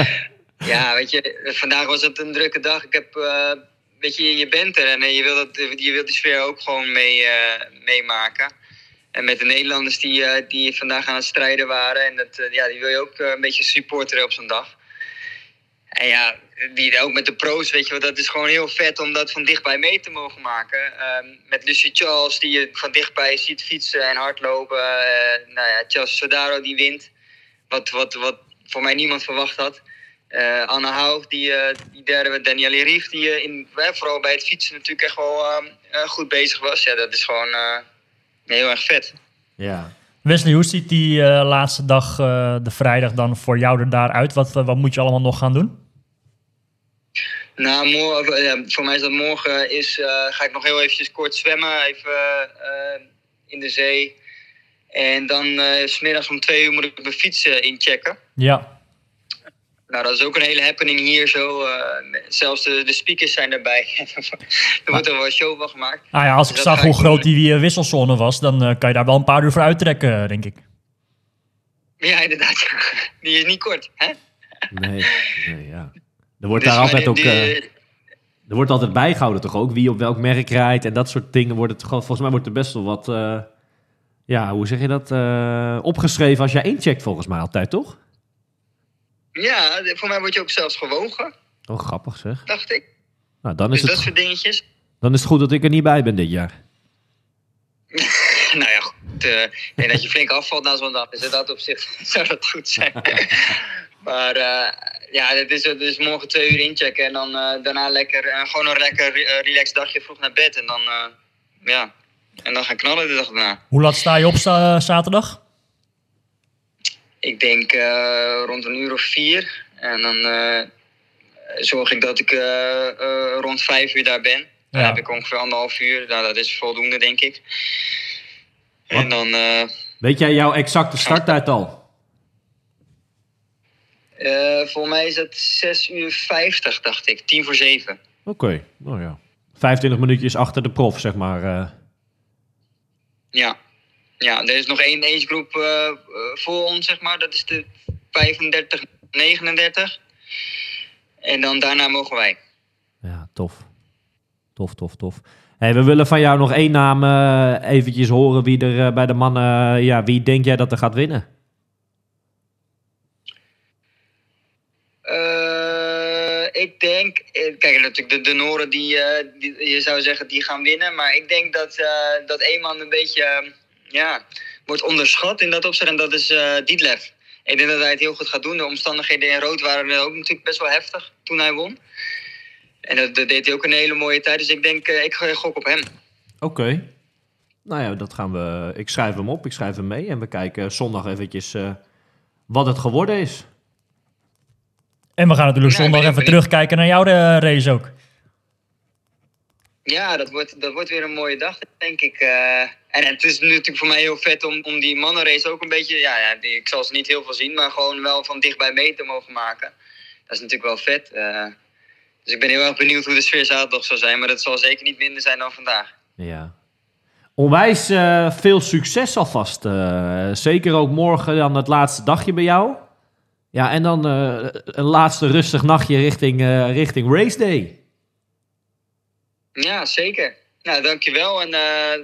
*laughs* Ja, weet je, vandaag was het een drukke dag. Ik heb, eh, weet je, je bent er en eh, je wil, dat, je wil die sfeer ook gewoon mee, eh, meemaken. En met de Nederlanders die, die vandaag aan het strijden waren. En dat, ja, die wil je ook een beetje supporteren op zo'n dag. En ja, die, ook met de pro's, weet je dat is gewoon heel vet om dat van dichtbij mee te mogen maken. Ehm, met Lucie Charles, die je van dichtbij ziet fietsen en hardlopen. Nou ja, Charles Sodaro die wint. Wat, wat, wat voor mij niemand verwacht had. Eh Anna Haug, die, eh, die derde, Danielle Rief, die eh, in, vooral bij het fietsen natuurlijk echt wel ehm, eh, goed bezig was. Ja, dat is gewoon eh, heel erg vet. ja. Wesley, hoe ziet die eh, laatste dag, eh, de vrijdag, dan voor jou er daaruit? Wat, wat moet je allemaal nog gaan doen? Nou, morgen, ja, voor mij is dat morgen, is, eh, ga ik nog heel eventjes kort zwemmen, even in de zee. En dan eh, s smiddags om twee uur moet ik mijn fiets eh, inchecken. Ja, Nou, dat is ook een hele happening hier zo. eh, zelfs de, de speakers zijn erbij. *laughs* er wordt er wel een show van gemaakt. nou ja, als ik zag hoe groot doen. die eh, wisselzone was, dan eh, kan je daar wel een paar uur voor uittrekken, denk ik. Ja, inderdaad. *laughs* Die is niet kort, hè? Nee, nee ja. Er wordt Dus, daar altijd ook... die- eh, er wordt altijd bijgehouden toch ook, wie op welk merk rijdt en dat soort dingen. Wordt het, gewoon- volgens mij wordt er best wel wat, eh, ja, hoe zeg je dat, eh, opgeschreven als jij incheckt volgens mij altijd, toch? Ja, voor mij word je ook zelfs gewogen, Oh, grappig zeg. dacht ik. Nou, dan Dus is, dat het, soort dingetjes. dan is het goed dat ik er niet bij ben dit jaar. *laughs* Nou ja, goed. eh, ik denk dat je flink afvalt na zo'n dag. Dus dat op zich *laughs* zou dat goed zijn. *laughs* maar eh, ja, het is, het is morgen twee uur inchecken. En dan eh, daarna lekker, eh, gewoon een lekker eh, relaxed dagje vroeg naar bed. En dan, eh, ja, en dan gaan knallen de dag daarna. Hoe laat sta je op zaterdag? Ik denk eh, rond een uur of vier. En dan eh, zorg ik dat ik eh, eh, rond vijf uur daar ben. Dan heb ik ongeveer anderhalf uur. Nou, dat is voldoende, denk ik. Wat? En dan, eh, Weet jij jouw exacte starttijd al? eh voor mij is het 6 uur 50, dacht ik. 10 voor 7. Oké, nou ja. 25 minuutjes achter de prof, zeg maar. eh. Ja. Ja, er is nog één agegroep eh eh, voor ons, zeg maar. Dat is de 35, 39. En dan daarna mogen wij. Ja, tof. Tof, tof, tof. Hey, we willen van jou nog één naam eh, eventjes horen wie er bij de mannen... ja, wie denk jij dat er gaat winnen? Ik denk, kijk, natuurlijk de, de Noren die, die, je zou zeggen, die gaan winnen. Maar ik denk dat, eh dat één man een beetje, ja, wordt onderschat in dat opzet. En dat is eh Dietlev. Ik denk dat hij het heel goed gaat doen. De omstandigheden in rood waren ook natuurlijk best wel heftig toen hij won. En dat, dat deed hij ook een hele mooie tijd. Dus ik denk, eh, ik gok op hem. Oké. Nou ja, dat gaan we... Ik schrijf hem op, ik schrijf hem mee. En we kijken zondag eventjes eh, wat het geworden is. En we gaan natuurlijk zondag even terugkijken naar jouw race ook. Ja, dat wordt, dat wordt weer een mooie dag, denk ik. eh. en het is natuurlijk voor mij heel vet om, om die mannenrace ook een beetje... Ja, ja ik zal ze niet heel veel zien, maar gewoon wel van dichtbij mee te mogen maken. Dat is natuurlijk wel vet. eh. dus ik ben heel erg benieuwd hoe de sfeer zaterdag zal zijn. Maar dat zal zeker niet minder zijn dan vandaag. Ja. Onwijs eh, veel succes alvast. zeker ook morgen dan het laatste dagje bij jou. Ja, en dan een laatste rustig nachtje richting, richting race day. Ja, zeker. Nou, dankjewel. En eh,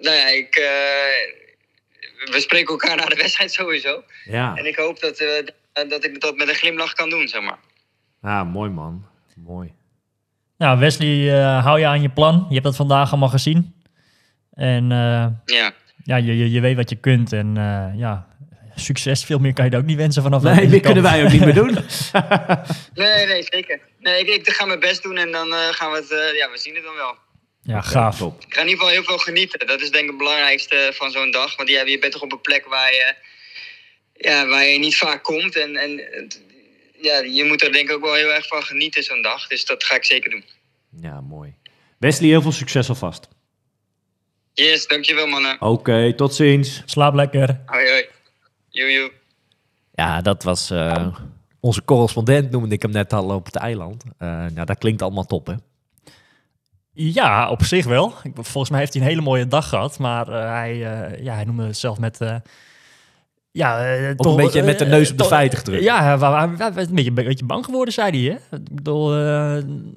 nou ja, ik, eh, we spreken elkaar na de wedstrijd sowieso. Ja, En ik hoop dat, eh, dat ik dat met een glimlach kan doen, zeg maar. ah, mooi man. Mooi. Nou, Wesley, eh, hou je aan je plan. Je hebt dat vandaag allemaal gezien. En eh, Ja. ja, je, je, je weet wat je kunt. En eh, ja, succes. Veel meer kan je er ook niet wensen vanaf Nee, dit kunnen wij ook niet meer doen. *laughs* Nee, nee, zeker. Nee, ik, ik ga mijn best doen en dan eh, gaan we het... eh, ja, we zien het dan wel. Ja, gaaf. Top. Ik ga in ieder geval heel veel genieten. Dat is denk ik het belangrijkste van zo'n dag. Want ja, je bent toch op een plek waar je, ja, waar je niet vaak komt. En, en ja, je moet er denk ik ook wel heel erg van genieten zo'n dag. Dus dat ga ik zeker doen. Ja, mooi. Wesley, heel veel succes alvast. Yes, dankjewel mannen. Oké, tot ziens. Slaap lekker. Hoi hoi. Joe, joe. Ja, dat was eh, onze correspondent, noemde ik hem net al op het eiland. Eh, nou, dat klinkt allemaal top, hè? Ja, op zich wel. Volgens mij heeft hij een hele mooie dag gehad. Maar eh, hij, eh, ja, hij noemde het zelf met... ja, eh, een beetje met de neus op de toch- feiten gedrukt. Ja, een beetje, een beetje bang geworden, zei hij. Hè? Ik bedoel,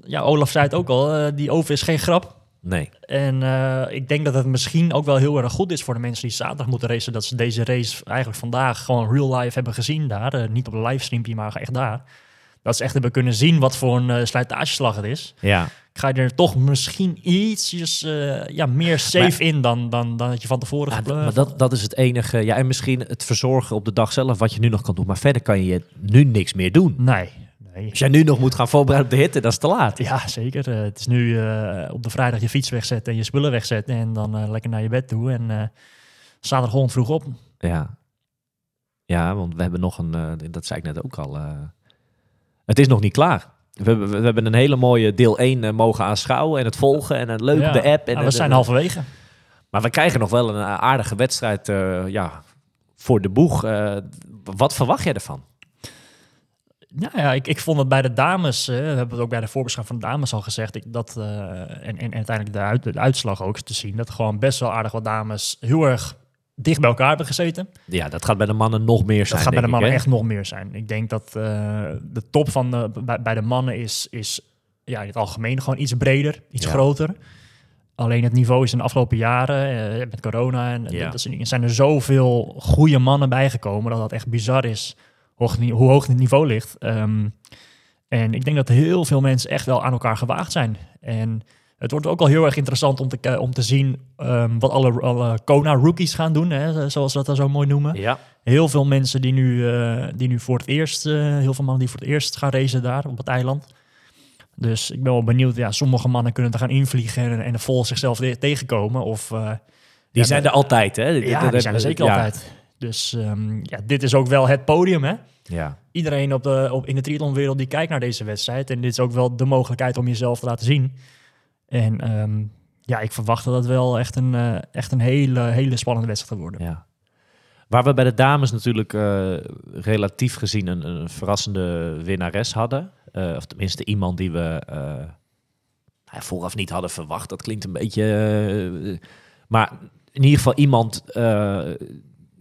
ja, Olaf zei het ook al. die over is geen grap. Nee. En eh, ik denk dat het misschien ook wel heel erg goed is voor de mensen die zaterdag moeten racen. Dat ze deze race eigenlijk vandaag gewoon real life hebben gezien daar. Eh, niet op een livestreampje, maar echt daar. Dat ze echt hebben kunnen zien wat voor een eh, slijtageslag het is. Ja. Ga je er toch misschien ietsjes ja, meer safe in dan, dan, dan dat je van tevoren Ja, maar dat, dat is het enige. Ja, en misschien het verzorgen op de dag zelf, wat je nu nog kan doen. Maar verder kan je nu niks meer doen. Nee, nee. Als jij nu nog moet gaan voorbereiden op de hitte, dat is te laat. Ja, zeker. Eh, het is nu eh, op de vrijdag je fiets wegzetten en je spullen wegzetten. En dan eh, lekker naar je bed toe. En zaterdag gewoon vroeg op. Ja. Ja, want we hebben nog een, dat zei ik net ook al. het is nog niet klaar. We hebben, we hebben een hele mooie deel 1 eh, mogen aanschouwen en het volgen en het leuk Ja. op de app. En Ja, en- we zijn en- halverwege. Maar we krijgen nog wel een aardige wedstrijd ja, voor de boeg. Wat verwacht jij ervan? Nou ja, ik, ik vond het bij de dames, eh, we hebben het ook bij de voorbeschouwing van de dames al gezegd, ik, dat, eh, en, en, en uiteindelijk de, uit, de uitslag ook te zien, dat gewoon best wel aardig wat dames heel erg dicht bij elkaar hebben gezeten. Ja, dat gaat bij de mannen nog meer zijn, Dat gaat bij de mannen ik, echt nog meer zijn. Ik denk dat eh, de top van de, bij, bij de mannen is, is ja, in het algemeen gewoon iets breder, iets Ja. groter. Alleen het niveau is in de afgelopen jaren, met corona en Ja. dingen, zijn er zoveel goede mannen bijgekomen dat dat echt bizar is hoog, hoe hoog het niveau ligt. Ehm, en ik denk dat heel veel mensen echt wel aan elkaar gewaagd zijn. En het wordt ook al heel erg interessant om te, om te zien ehm, wat alle, alle Kona-rookies gaan doen, hè, zoals ze dat dan zo mooi noemen? Ja, heel veel mensen die nu, eh, die nu voor het eerst, eh, heel veel mannen die voor het eerst gaan racen daar op het eiland. Dus ik ben wel benieuwd. Ja, sommige mannen kunnen er gaan invliegen en, en vol zichzelf te- tegenkomen. Of, eh, die ja, zijn er altijd, hè? Ja, die zijn er zeker ja. altijd. Dus ehm, ja, dit is ook wel het podium, hè? Ja, Iedereen op de, op, in de triathlonwereld die kijkt naar deze wedstrijd. En dit is ook wel de mogelijkheid om jezelf te laten zien. En ehm, ja, ik verwacht dat het wel echt een, eh, echt een hele, hele spannende wedstrijd gaat worden. ja. Waar we bij de dames natuurlijk eh, relatief gezien een, een verrassende winnares hadden. Eh, of tenminste iemand die we nou vooraf niet hadden verwacht. Dat klinkt een beetje... maar in ieder geval iemand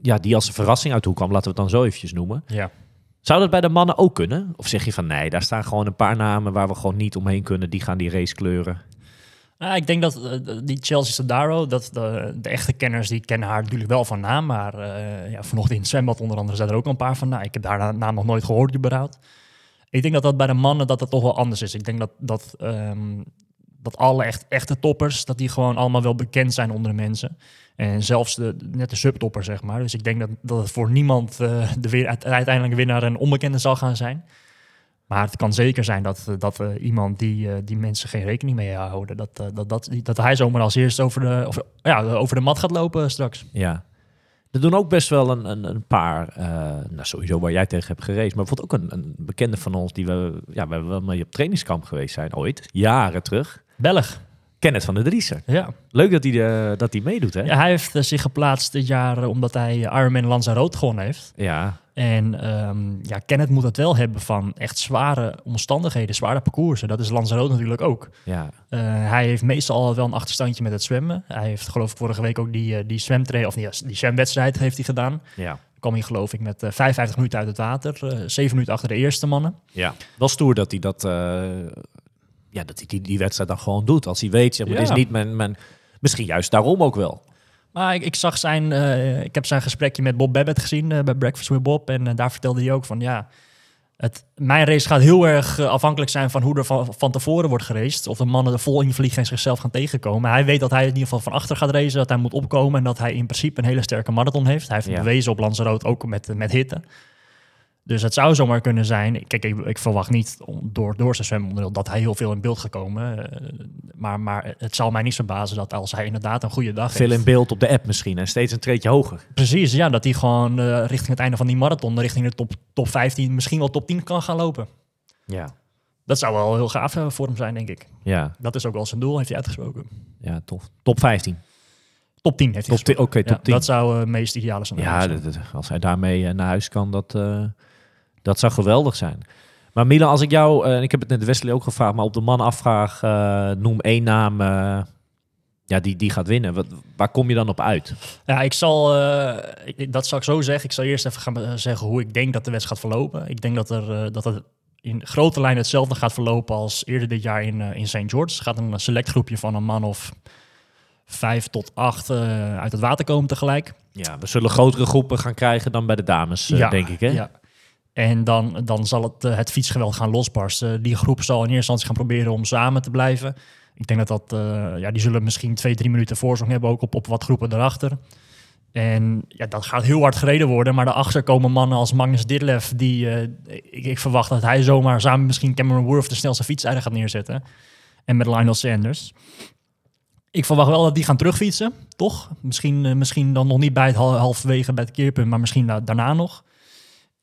ja, die als een verrassing uit de hoek kwam. Laten we het dan zo eventjes noemen. Ja. Zou dat bij de mannen ook kunnen? Of zeg je van nee, daar staan gewoon een paar namen waar we gewoon niet omheen kunnen. Die gaan die race kleuren. Ja, ik denk dat eh, die Chelsea Sodaro, dat de, de echte kenners, die kennen haar natuurlijk wel van naam. Maar eh, ja, vanochtend in het zwembad onder andere zijn er ook al een paar van. Nou, ik heb haar naam nog nooit gehoord überhaupt. Ik denk dat dat bij de mannen dat dat toch wel anders is. Ik denk dat, dat, ehm, dat alle echt, echte toppers, dat die gewoon allemaal wel bekend zijn onder de mensen. En zelfs de, net de subtopper, zeg maar. Dus ik denk dat, dat het voor niemand eh, de weer, uite- uiteindelijke winnaar een onbekende zal gaan zijn. Maar het kan zeker zijn dat, eh, dat eh, iemand die, die mensen geen rekening mee houden, dat, dat, dat, dat hij zomaar als eerste over de, ja, over de mat gaat lopen straks. Ja. Er doen ook best wel een, een, een paar, nou sowieso waar jij tegen hebt gereisd, maar bijvoorbeeld ook een, een bekende van ons die we, ja, wel mee op trainingskamp geweest zijn ooit, jaren terug. Belg. Kenneth van der Driessen. Ja. Leuk dat hij, eh, dat hij meedoet, hè? ja, hij heeft eh, zich geplaatst dit jaar eh, omdat hij Ironman Lanzarote gewonnen heeft. Ja, En ehm, ja, Kenneth moet het wel hebben van echt zware omstandigheden, zware parcoursen. Dat is Lanzarote natuurlijk ook. ja, hij heeft meestal al wel een achterstandje met het zwemmen. Hij heeft geloof ik vorige week ook die, die zwemtrain of die, die zwemwedstrijd heeft hij gedaan. ja, kwam hij geloof ik met eh, 55 minuten uit het water. eh 7 minuten achter de eerste mannen. ja. Wel stoer dat hij dat, ja, dat hij die, die wedstrijd dan gewoon doet. Als hij weet, zeg maar, dit Ja. is niet mijn, mijn, misschien juist daarom ook wel. Maar ik, ik zag zijn, eh, ik heb zijn gesprekje met Bob Babbitt gezien eh, bij Breakfast with Bob. En eh, daar vertelde hij ook van ja, het, mijn race gaat heel erg afhankelijk zijn van hoe er van, van tevoren wordt geraced. Of de mannen er vol invliegen en zichzelf gaan tegenkomen. Hij weet dat hij in ieder geval van achter gaat racen, dat hij moet opkomen en dat hij in principe een hele sterke marathon heeft. Hij heeft Ja. bewezen op Lanzarote ook met, met hitte. Dus het zou zomaar kunnen zijn. Kijk, ik, ik verwacht niet om- door, door zijn zwemonderdeel dat hij heel veel in beeld gaat komen. eh, maar, maar het zal mij niet verbazen dat als hij inderdaad een goede dag Veel heeft. in beeld op de app misschien en steeds een treetje hoger. Precies, ja, dat hij gewoon eh, richting het einde van die marathon, richting de top, top 15, misschien wel top 10 kan gaan lopen. Ja, Dat zou wel heel gaaf eh, voor hem zijn, denk ik. ja, Dat is ook wel zijn doel, heeft hij uitgesproken. ja, tof. Top 15. Top 10 heeft hij Top 10, Oké, top Ja, 10. dat zou het meest ideale zijn. Ja, dat- dat- als hij daarmee naar huis kan, dat, dat zou geweldig zijn. Maar Milan, als ik jou, eh, en ik heb het net Wesley ook gevraagd, maar op de man afvraag, eh, noem één naam eh, ja, die, die gaat winnen. Wat, waar kom je dan op uit? Ja, ik zal, ik- dat zal ik zo zeggen. Ik zal eerst even gaan zeggen hoe ik denk dat de wedstrijd gaat verlopen. Ik denk dat, er, dat het in grote lijnen hetzelfde gaat verlopen als eerder dit jaar in, in St. George. Gaat een select groepje van een man of vijf tot acht uit het water komen tegelijk. Ja, we zullen grotere groepen gaan krijgen dan bij de dames, denk ik. Hè? Ja. En dan, dan zal het, eh, het fietsgeweld gaan losbarsten. Die groep zal in eerste instantie gaan proberen om samen te blijven. Ik denk dat dat, eh, ja, die zullen misschien twee, drie minuten voorsprong hebben, ook op, op wat groepen erachter. En ja, dat gaat heel hard gereden worden. Maar daarachter komen mannen als Magnus Ditlev, die eh, ik, ik verwacht dat hij zomaar samen misschien Cameron Worth de snelste fietsrijder gaat neerzetten. En met Lionel Sanders. Ik verwacht wel dat die gaan terugfietsen, toch? Misschien, misschien dan nog niet bij het hal- halverwege bij het keerpunt, maar misschien da- daarna nog.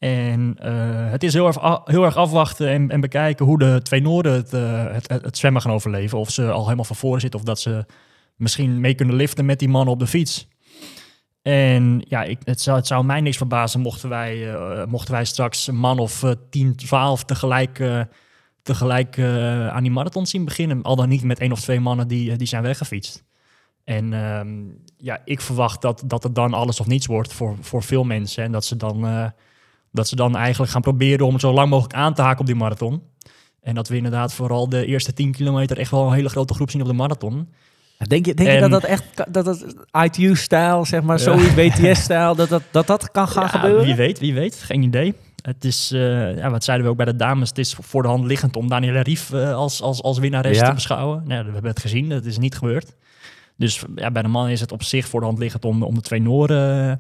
En eh, het is heel erg, heel erg afwachten en, en bekijken hoe de twee Noorden het, eh, het, het, zwemmen gaan overleven. Of ze al helemaal van voren zitten of dat ze misschien mee kunnen liften met die mannen op de fiets. En ja, ik, het, zou, mij niks verbazen mochten wij, eh, mochten wij straks een man of eh, 10, 12 tegelijk, tegelijk aan die marathon zien beginnen. Al dan niet met één of twee mannen die, die zijn weggefietst. En ehm, ja, ik verwacht dat, dat het dan alles of niets wordt voor, voor veel mensen. En dat ze, dan, dat ze dan eigenlijk gaan proberen om het zo lang mogelijk aan te haken op die marathon. En dat we inderdaad vooral de eerste 10 kilometer echt wel een hele grote groep zien op de marathon. Denk je, denk je dat dat echt, dat dat ITU-stijl, zeg maar, zoiets BTS-stijl, dat dat, dat dat kan gaan Ja, gebeuren? Wie weet, wie weet. Geen idee. Het is, eh, ja, wat zeiden we ook bij de dames, het is voor de hand liggend om Daniela Rief eh, als, als, als winnares Ja. te beschouwen. Nou, we hebben het gezien, dat is niet gebeurd. Dus ja, bij de mannen is het op zich voor de hand liggend om, om de twee Noren eh,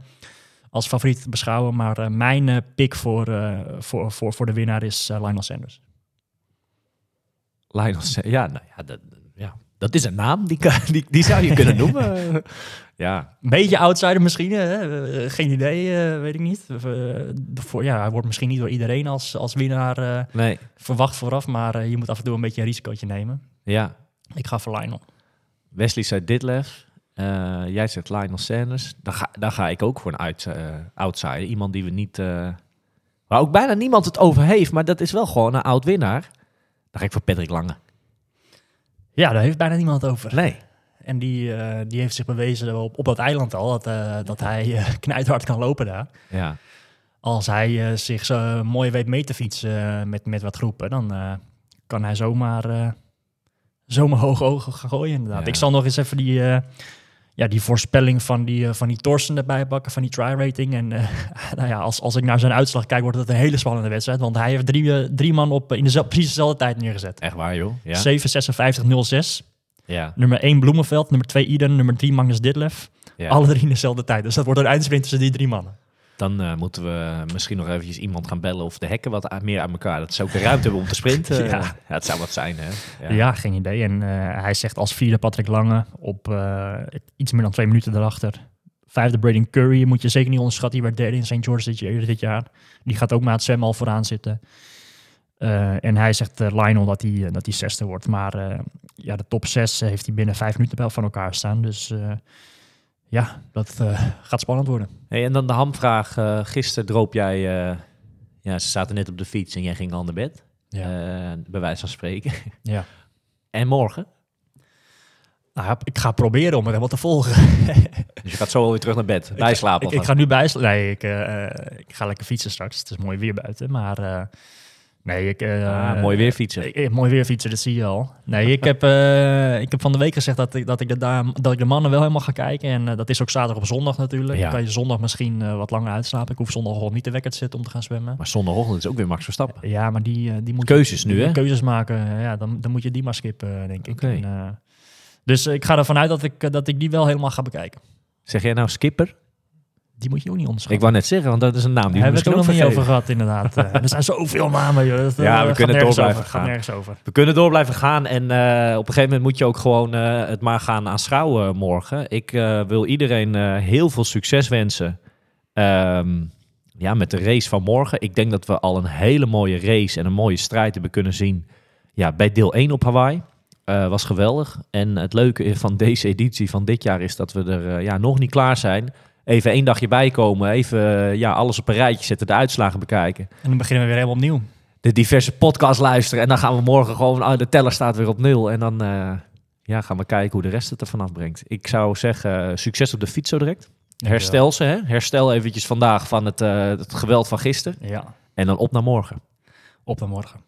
als favoriet te beschouwen. Maar eh, mijn eh, pick voor, eh, voor, voor, voor de winnaar is Lionel Sanders. Lionel Sa- ja, nou ja, dat, ja, dat is een naam, die, kan- *laughs* die, die zou je kunnen *laughs* noemen. ja, Een beetje outsider misschien, hè? Geen idee, weet ik niet. Voor, ja, hij wordt misschien niet door iedereen als, als winnaar nee, verwacht vooraf. Maar je moet af en toe een beetje een risicootje nemen. ja. Ik ga voor Lionel. Wesley zei Ditlef. Eh, jij zegt Lionel Sanders. Dan ga, dan ga ik ook voor een uit, eh, outsider. Iemand die we niet... eh, waar ook bijna niemand het over heeft, maar dat is wel gewoon een oud-winnaar. Dan ga ik voor Patrick Lange. Ja, daar heeft bijna niemand over. Nee. En die, die heeft zich bewezen op, op dat eiland al, dat, dat hij *laughs* knijthard kan lopen daar. Ja. Als hij zich zo mooi weet mee te fietsen met, met wat groepen, dan kan hij zomaar, zomaar hoge ogen gooien inderdaad. Ja. Ik zal nog eens even die, ja, die voorspelling van die, eh, van die Torsen erbij pakken, van die try-rating. En eh, *laughs* nou ja, als, als ik naar zijn uitslag kijk, wordt het een hele spannende wedstrijd. Want hij heeft drie, eh, drie man op, in dezelfde, precies dezelfde tijd neergezet. Echt waar, joh. Ja. 7.56.06. Ja. Nummer 1 Bloemenveld, nummer 2 Iden, nummer 3 Magnus Ditlef. ja. Alle drie in dezelfde tijd. Dus dat wordt een eindsprint tussen die drie mannen. Dan eh, moeten we misschien nog eventjes iemand gaan bellen of de hekken wat meer aan elkaar. Dat ze ook de ruimte hebben om te sprinten. *laughs* Ja. ja. het zou wat zijn, hè. Ja, geen idee. En eh, hij zegt als vierde Patrick Lange op eh, iets meer dan twee minuten erachter. Vijfde Braden Curry moet je zeker niet onderschatten. Die werd derde in St. George dit, jaar- dit jaar. Die gaat ook het zwemmen al vooraan zitten. Eh, en hij zegt eh, Lionel dat hij, eh, dat hij zesde wordt. Maar eh, ja, de top zes heeft hij binnen vijf minuten wel van elkaar staan. Dus eh, ja, dat eh, gaat spannend worden. Hey, en dan de hamvraag. eh gisteren droop jij... eh, ja, ze zaten net op de fiets en jij ging al naar bed. Ja. Bij wijze van spreken. ja. *laughs* En morgen? Nou, ik ga proberen om het helemaal te volgen. *laughs* Dus je gaat zo alweer terug naar bed. Bijslapen. Ik, ik ga nu bijslapen. Nee, ik, ik ga lekker fietsen straks. Het is mooi weer buiten. Maar nee, ik... eh, Ah, mooi weer fietsen. Ik, ik- mooi weer fietsen, dat zie je al. Nee, ik heb, eh, ik heb van de week gezegd dat ik, dat, ik de, da- dat ik de mannen wel helemaal ga kijken. En eh, dat is ook zaterdag op zondag natuurlijk. Ja. Dan kan je zondag misschien wat langer uitslapen. Ik hoef zondag gewoon niet te wekker te zitten om te gaan zwemmen. Maar zondagochtend is ook weer Max Verstappen. Ja, maar die, die moet Keuzes nu, hè? Keuzes maken. Ja, dan, dan moet je die maar skippen, denk ik. En, dus ik ga ervan uit dat ik, dat ik die wel helemaal ga bekijken. Zeg jij nou skipper? Die moet je ook niet Ik onderschatten. wou net zeggen, want dat is een naam die we misschien het nog niet over gehad, inderdaad. Eh, er zijn zoveel namen, joh. Dat, *laughs* Ja, eh, we kunnen door over. blijven Gaat gaan. nergens over. We kunnen door blijven gaan en eh, op een gegeven moment moet je ook gewoon het maar gaan aanschouwen morgen. Ik wil iedereen heel veel succes wensen Ehm, ja, met de race van morgen. Ik denk dat we al een hele mooie race en een mooie strijd hebben kunnen zien ja, bij deel 1 op Hawaii. Was geweldig. En het leuke van deze editie van dit jaar is dat we er ja, nog niet klaar zijn. Even één dagje bijkomen, even eh, ja, alles op een rijtje zetten, de uitslagen bekijken En dan beginnen we weer helemaal opnieuw. de diverse podcasts luisteren. En dan gaan we morgen gewoon, ah, de teller staat weer op nul. En dan eh, ja, gaan we kijken hoe de rest het er vanaf brengt. Ik zou zeggen, eh, succes op de fiets zo direct. Herstel ze, hè? Herstel eventjes vandaag van het, eh, het geweld van gisteren. Ja, En dan op naar morgen. op naar morgen.